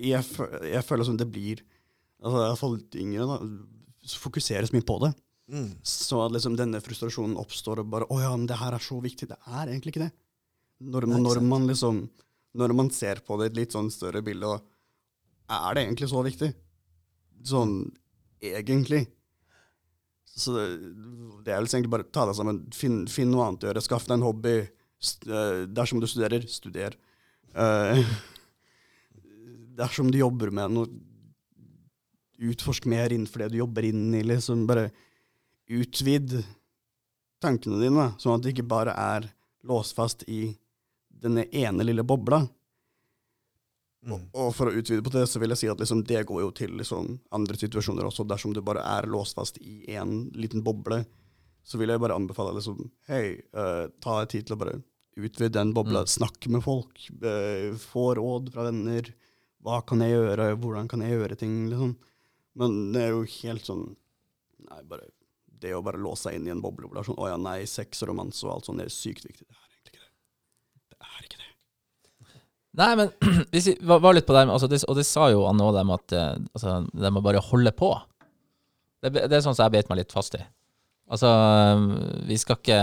Jeg, jeg føler som det blir altså, i hvert litt yngre, da, så fokuseres mye på det. Mm. Så at liksom denne frustrasjonen oppstår og bare 'Å ja, men det her er så viktig'. Det er egentlig ikke det. Når, Nei, når man liksom Når man ser på det i et litt sånn større bilde, og er det egentlig så viktig? Sånn egentlig. Så det, det er vel egentlig bare ta deg sammen. Finn, fin noe annet å gjøre. Skaff deg en hobby. Eh, dersom du studerer, studer. Uh, dersom du jobber med noe Utforsk mer innenfor det du jobber inn i. Liksom bare utvid tankene dine, sånn at det ikke bare er låst fast i denne ene lille bobla. Mm. Og, og for å utvide på det, så vil jeg si at liksom, det går jo til liksom, andre situasjoner også. Dersom du bare er låst fast i en liten boble, så vil jeg bare anbefale liksom, hei, uh, ta deg tid til å bare utvide den bobla, Mm. snakke med folk, Uh, få råd fra venner. Hva kan jeg gjøre, hvordan kan jeg gjøre ting, liksom. Men det er jo helt sånn Nei, bare det å bare låse seg inn i en boble hvor det er sånn Å ja, nei, sex og romanse og alt sånt, det er sykt viktig. Det. Det er ikke det. Nei, men hvis vi var, litt på det, altså det, og det sa jo han òg, dem at eh, altså, det må bare holde på. Det, det er sånn som jeg beit meg litt fast i. Altså, vi skal ikke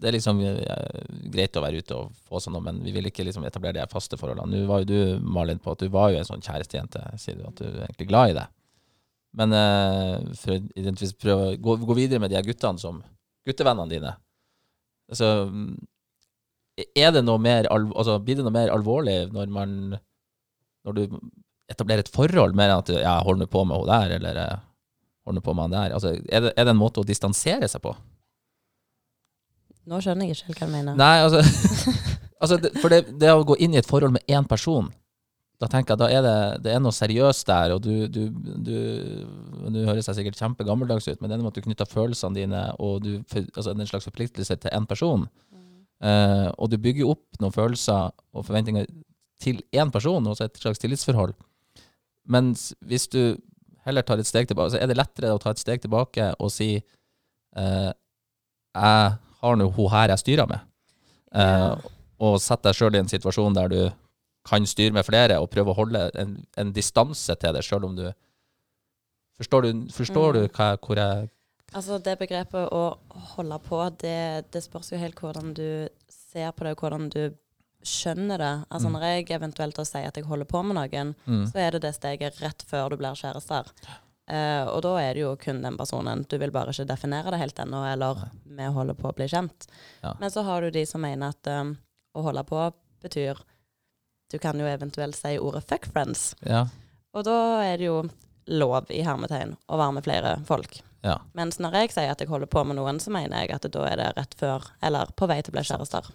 Det er liksom eh, greit å være ute og få sånn, men vi vil ikke liksom etablere de faste forholdene. Nå var jo du, Malin, på at du var jo en sånn kjærestejente, sier du, at du er egentlig glad i det. Men uh, for å prøve å gå, gå videre med de her guttene som guttevennene dine altså, er det noe mer altså, Blir det noe mer alvorlig når man Når du etablerer et forhold, mer enn at du, ja, holder på med henne der, eller holder på med han der? Altså, er, det, er det en måte å distansere seg på? Nå skjønner jeg ikke helt hva du mener. Nei, altså, altså det, For det, det å gå inn i et forhold med én person, da tenker jeg da er det, det er noe seriøst der, og du, du, du du høres jeg sikkert kjempegammeldags ut, men det er noe med at du knytter følelsene dine og du, altså en slags forpliktelse til én person. Eh, og du bygger opp noen følelser og forventninger til én person, også et slags tillitsforhold. Mens hvis du heller tar et steg tilbake, så er det lettere å ta et steg tilbake og si uh, Jeg har nå hun her jeg styrer med. Uh, Og sette deg sjøl i en situasjon der du kan styre med flere, og prøve å holde en, en distanse til det, sjøl om du Forstår du, forstår Mm. du hva, hvor jeg Altså det begrepet å holde på, det, det spørs jo helt hvordan du ser på det, og hvordan du skjønner det. Altså Mm. Når jeg eventuelt da sier at jeg holder på med noen, mm. så er det det steget rett før du blir kjærester. Uh, og da er det jo kun den personen. Du vil bare ikke definere det helt ennå, eller vi holder på å bli kjent. Ja. Men så har du de som mener at um, å holde på betyr Du kan jo eventuelt si ordet 'fuck friends'. Ja. Og da er det jo lov i hermetegn å være med flere folk. Ja. Mens når jeg sier at jeg holder på med noen, så mener jeg at da er det rett før, eller på vei til å bli kjærester.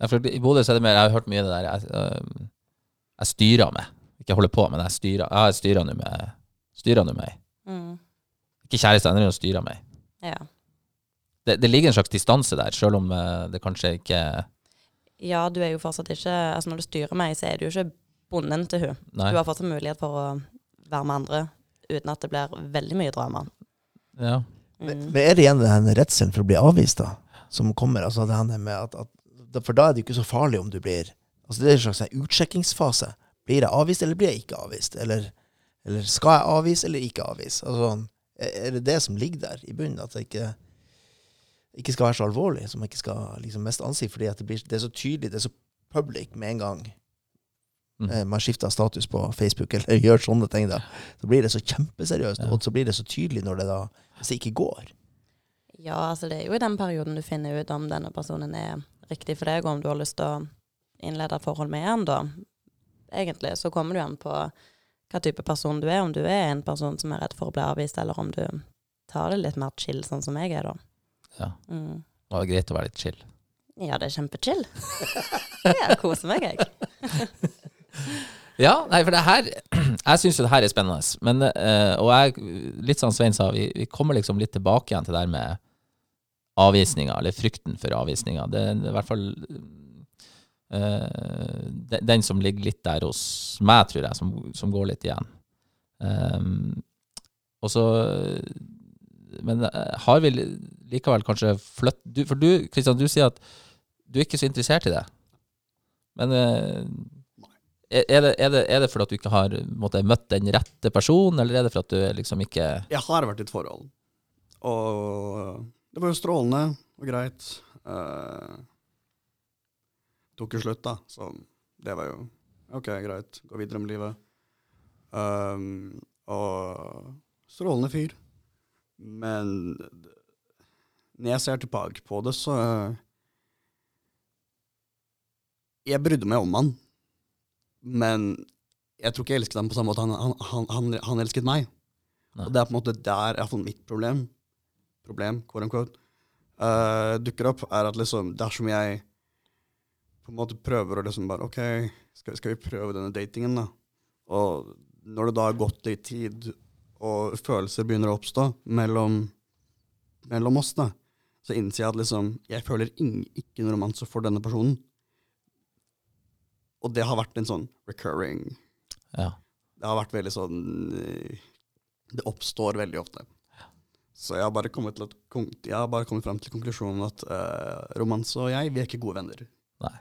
Ja, for I Bodø er det mer Jeg har hørt mye av det der Jeg, øh, jeg styrer med. Ikke holder på, men jeg styrer jeg styrer nå med Styrer nå ei. Mm. Ikke kjæreste, jeg er styrer ei. Ja. Det, det ligger en slags distanse der, sjøl om øh, det kanskje ikke ja, du er jo fortsatt ikke Altså når du styrer meg, så er du jo ikke bonden til hun. Nei. Du har fortsatt mulighet for å være med andre uten at det blir veldig mye drama. Ja. Men, men er det igjen den redselen for å bli avvist, da? Som kommer? altså det med at, at, For da er det jo ikke så farlig om du blir altså Det er en slags sånn utsjekkingsfase. Blir jeg avvist, eller blir jeg ikke avvist? Eller, eller skal jeg avvise, eller ikke avvise? Altså, er er det det som ligger der i bunnen? At det ikke, ikke skal være så alvorlig, som jeg ikke skal liksom mest ansikt, fordi det, blir, det er så tydelig, det er så public med en gang Mm. eh, man skifter status på Facebook eller gjør sånne ting. da Så blir det så kjempeseriøst, Ja. og så blir det så tydelig når det da det ikke går. Ja, altså det er jo i den perioden du finner ut om denne personen er riktig for deg, og om du har lyst til å innlede et forhold med han, da. Egentlig så kommer du an på hva type person du er. Om du er en person som er redd for å bli avvist, eller om du tar det litt mer chill, sånn som jeg er, da. ja. Mm. Det var greit å være litt chill. Ja, det er kjempechill. Jeg koser meg, jeg. Ja, nei, for det her Jeg syns jo det her er spennende. Men, uh, og jeg, litt som Svein sa, vi, vi kommer liksom litt tilbake igjen til det der med avvisninga, eller frykten for avvisninga. Det er i hvert fall uh, den, den som ligger litt der hos meg, tror jeg, som, som går litt igjen. Um, og så Men eh, har vi likevel kanskje flytt For du, Kristian, du sier at du er ikke så interessert i det. Men eh, er det, er, det, er det fordi at du ikke har måtte, møtt den rette personen, eller er det for at du liksom ikke Jeg har vært i et forhold, og det var jo strålende og greit. Uh, tok jo slutt, da, så det var jo OK, greit, gå videre med livet. Um, og strålende fyr. Men når jeg ser tilbake på det, så Jeg brydde meg om han, men jeg tror ikke jeg elsket ham på samme måte han, han, han, han, elsket meg. Nei. Og det er på en måte der iallfall mitt problem, problem, quote unquote, uh, dukker opp, er at liksom dersom jeg på en måte prøver å liksom bare OK, skal, skal vi prøve denne datingen, da? Og når det da har gått litt tid, og følelser begynner å oppstå mellom, mellom oss, da, så innser jeg at liksom Jeg føler ing, ikke noe romanse for denne personen. Og det har vært en sånn recurring Ja. Det har vært veldig sånn eh, Det oppstår veldig ofte. Så jeg har bare kommet, til at, jeg har bare kommet frem til konklusjonen at uh, romanse og jeg, vi er ikke gode venner. Nei.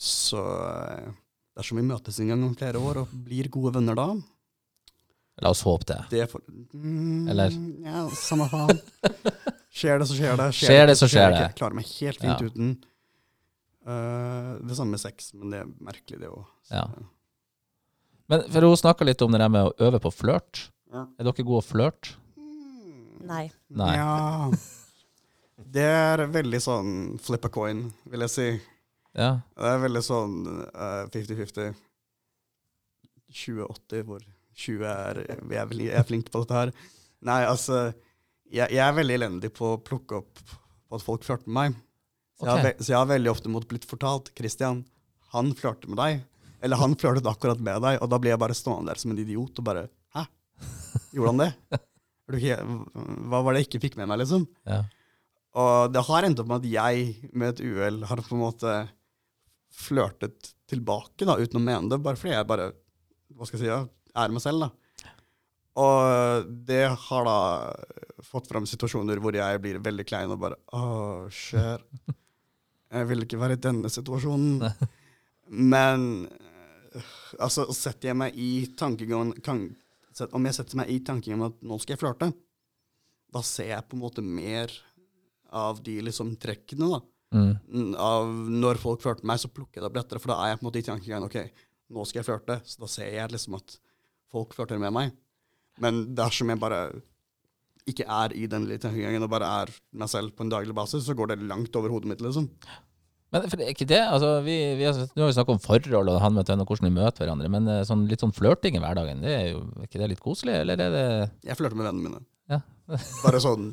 Så eh, dersom vi møtes en gang om flere år og blir gode venner da La oss håpe det. det for, mm, Eller? Ja, samme faen. skjer det, så skjer det. Skjer det, så skjer det. Jeg klarer meg helt fint Ja. uten. Eh, det samme med sex, men det er merkelig, det òg. Ja. Men for hun snakka litt om det der med å øve på flørt. Ja. Er dere gode å flørte? Nei. Nei. Ja. Det er veldig sånn flip a coin, vil jeg si. Ja. Det er veldig sånn eh, 50-50. 20-80, hvor 20 er jeg er, jeg er flink på dette her. Nei, altså jeg, jeg er veldig elendig på å plukke opp på at folk flørter med meg. Så, jeg har, så jeg har veldig ofte blitt fortalt Christian, han flørter med deg. Eller han flørtet akkurat med deg, og da blir jeg bare stående der som en idiot og bare Hæ? Gjorde han det? Hva var det jeg ikke fikk med meg, liksom? ja. Og det har endt opp med at jeg med et uhell har på en måte flørtet tilbake, da, uten å mene det, bare fordi jeg bare hva skal jeg si, ja, er meg selv. da. Og det har da fått fram situasjoner hvor jeg blir veldig klein og bare Å, skjer. Jeg vil ikke være i denne situasjonen. Men øh, altså, setter jeg meg i tankegangen kan, Om jeg setter meg i tankegangen at nå skal jeg flørte, da ser jeg på en måte mer av de liksom trekkene, da. Mm, Av når folk flørter med meg, så plukker jeg det opp lettere, for da er jeg på en måte i tankegangen ok, nå skal jeg flørte, så da ser jeg liksom at folk flørter med meg. Men dersom jeg bare ikke er i den tankegangen og bare er meg selv på en daglig basis, så går det langt over hodet mitt, liksom. Men for det er ikke det, altså vi, vi har, Nå har vi snakket om forhold og han møter henne og hvordan de møter hverandre, men eh, sånn, litt sånn flørting i hverdagen, det er jo er ikke det litt koselig, eller er det Jeg flørter med vennene mine. Ja. bare sånn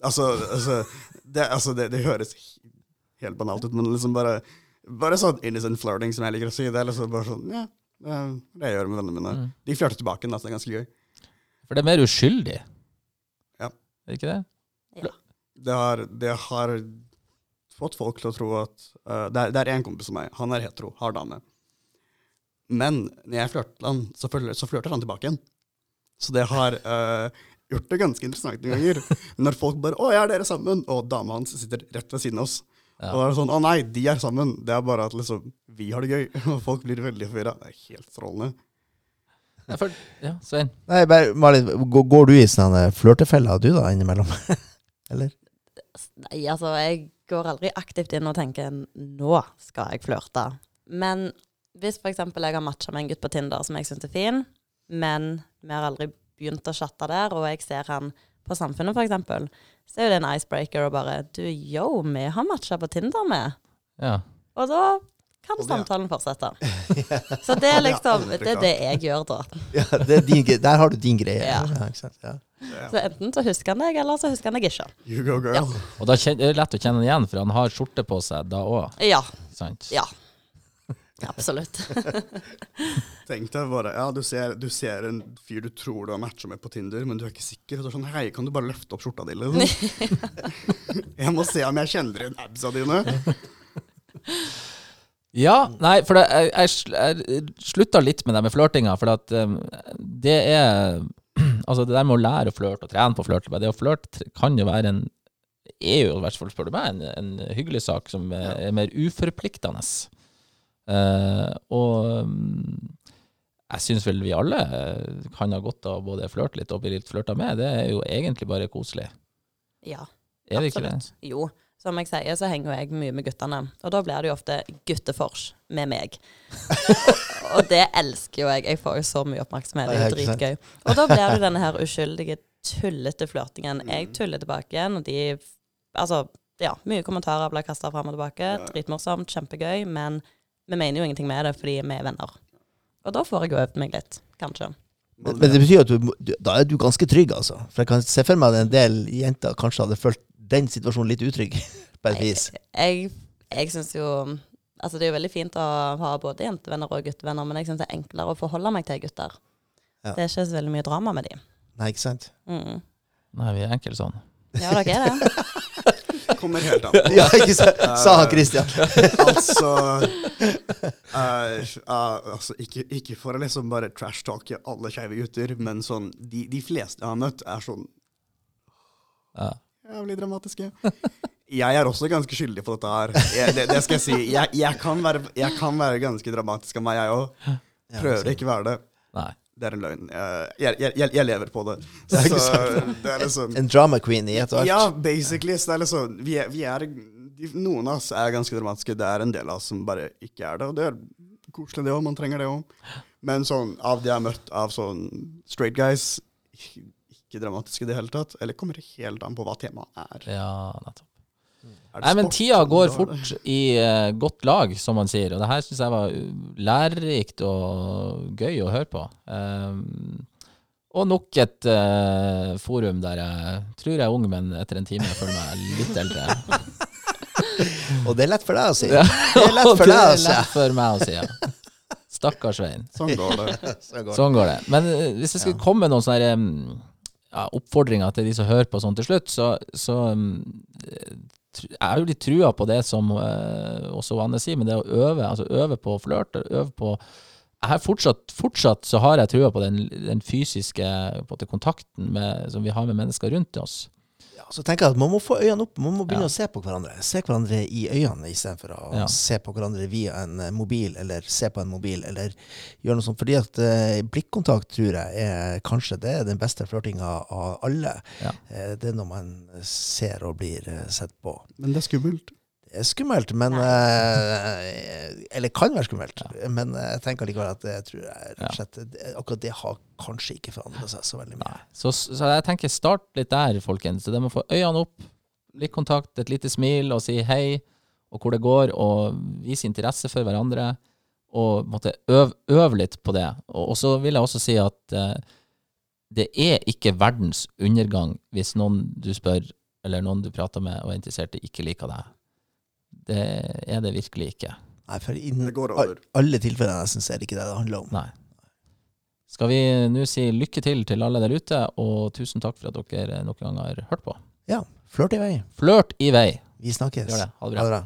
Altså, altså, det, altså det, det høres helt banalt ut, men liksom bare Bare sånn innocent flirting, som jeg liker å si. Det er liksom bare sånn Ja, det det jeg gjør med vennene mine. Mm. De flørter tilbake, altså, det er ganske gøy. For det er mer uskyldig. Ja. Er det ikke det? det har, det har fått folk til å tro at uh, Det er, en kompis av meg, han er hetero, har dame. Men når jeg flørter han, så, flørter han tilbake igjen. Så det har uh, gjort det ganske interessant noen ganger. Når folk bare 'Å, ja, er dere sammen?' Og dama hans sitter rett ved siden av oss. Ja. Og da er det sånn 'Å nei, de er sammen'. Det er bare at liksom, vi har det gøy. Og folk blir veldig forvirra. Det er helt strålende. For, ja, Svein. Nei, bare, Malin, går, går du i sånne flørtefeller du da, innimellom? Eller? Nei, altså, jeg går aldri aktivt inn og tenker 'nå skal jeg flørte'. Men hvis f.eks. jeg har matcha med en gutt på Tinder som jeg syns er fin, men vi har aldri begynt å chatte der, og jeg ser han på Samfunnet f.eks., så er jo det en icebreaker og bare 'Du, yo, vi har matcha på Tinder med'. Ja. Og da kan samtalen fortsette. Så det er liksom Det er det jeg gjør da. Ja, det er din, der har du din greie. Ja. ikke sant? Ja. Så enten så husker han deg, eller så husker han deg ikke. You go, girl. Ja. Og da er det lett å kjenne igjen, for han har skjorte på seg da òg. Ja. Sant? Ja. Absolutt. Tenk deg bare, ja, du ser, du ser en fyr du tror du har matcha med på Tinder, men du er ikke sikker. Og så er sånn, hei, kan du bare løfte opp skjorta di, liksom? jeg må se om jeg kjenner igjen absa dine. Ja, nei, for det, jeg, jeg, jeg slutta litt med det med flørtinga, for at um, det er Altså, det der med å lære å flørte og trene på å flørte, det å flørte kan jo være en er jo, i hvert fall spør du meg, en, en hyggelig sak som er, er mer uforpliktende. Uh, og um, jeg syns vel vi alle eh, kan ha godt av både flørte litt og bli litt flørta med. Det er jo egentlig bare koselig. Ja. Er det ikke det? Absolutt. Jo. Som jeg sier, så henger jeg mye med guttene. Og da blir det jo ofte guttefors med meg. og det elsker jo jeg. Jeg får jo så mye oppmerksomhet. Det er jo dritgøy. Og da blir det jo denne her uskyldige, tullete flørtingen. Jeg tuller tilbake igjen, og de Altså, ja, mye kommentarer blir kasta fram og tilbake. Dritmorsomt, kjempegøy. Men vi mener jo ingenting med det fordi vi er venner. Og da får jeg jo øvd meg litt, kanskje. Men, men det betyr at du, du, da er du ganske trygg, altså. For jeg kan se for meg at en del jenter kanskje hadde følt den situasjonen litt utrygg, på et vis? Jeg, jeg syns jo Altså, det er jo veldig fint å ha både jentevenner og guttevenner, men jeg syns det er enklere å forholde meg til gutter. Ja. Det er ikke så veldig mye drama med de. Nei, ikke sant? Mm. Nei, vi er enkle sånn. Ja, dere er det. Kommer helt an på. Ja, ikke sant? Sa han Christian. altså, uh, uh, altså ikke, ikke for å liksom bare trash-talke alle skeive gutter, men sånn de, de fleste jeg har møtt, er sånn Ja. Jævlig dramatiske. Jeg er også ganske skyldig på dette her. Jeg, det, det skal jeg si. Jeg, jeg, kan være, jeg kan være ganske dramatisk av meg, jeg òg. Prøver ikke å være det. Nei. Det er en løgn. Jeg, jeg, lever på det. Ikke Så det er liksom En drama queen i et og alt. Ja, basically. Så det er liksom vi er, vi er, Noen av oss er ganske dramatiske. Det er en del av oss som bare ikke er det. Og det er koselig, det òg. Man trenger det òg. Men sånn, av det jeg har møtt av sånn straight guys, ikke dramatisk i det hele tatt. Eller kommer det helt an på hva temaet er. Ja, nettopp. er Nei, men tida går det- fort i uh, godt lag, som man sier. Og det her syns jeg var lærerikt og gøy å høre på. Um, og nok et uh, forum der jeg tror jeg er ung, men etter en time jeg føler meg litt eldre. Og det er lett for deg å si. Ja, Det er lett for deg å si. lett for meg å si, ja. Stakkars Svein. Sånn går det. Så går det. Sånn går det. Men hvis jeg skulle komme med noen sånne um, ja, oppfordringer til de som hører på sånn til slutt, så, så eh, jeg har jo litt trua på det som eh, også Anne sier, men det å øve, altså øve på å flørte, øve på fortsatt, fortsatt så har jeg trua på den, den fysiske på kontakten med, som vi har med mennesker rundt oss. Ja, så tenker jeg at Man må få øynene opp, man må begynne Ja. å se på hverandre. Se hverandre i øynene istedenfor å Ja. se på hverandre via en eh, mobil, eller se på en mobil, eller gjøre noe sånt. Fordi at uh, blikkontakt tror jeg er kanskje det er den beste flørtinga av alle. Ja. Uh, det er når man ser og blir uh, sett på. Men det er skummelt. Er skummelt, men eh, Eller kan være skummelt. Men eh, jeg tenker likevel at det tror jeg rett og slett det- Akkurat det har kanskje ikke forandra seg så veldig mye. Så, så jeg tenker start litt der, folkens. Det det må få øynene opp, litt kontakt, et lite smil og si hei, og hvor det går, og vise interesse for hverandre. Og måtte øve øve litt på det. Og, og så vil jeg også si at eh, det er ikke verdens undergang hvis noen du spør, eller noen du prater med og er interessert i, ikke liker deg. Det er det virkelig ikke. Nei, for innen Det går over. alle tilfellene nesten så er det ikke det det handler om. Nei. Skal vi nå si lykke til til alle der ute, og tusen takk for at dere noen gang har hørt på. Ja, flørt i vei. Flørt i vei. Vi snakkes. Gjør det. Ha det bra. Ha det bra.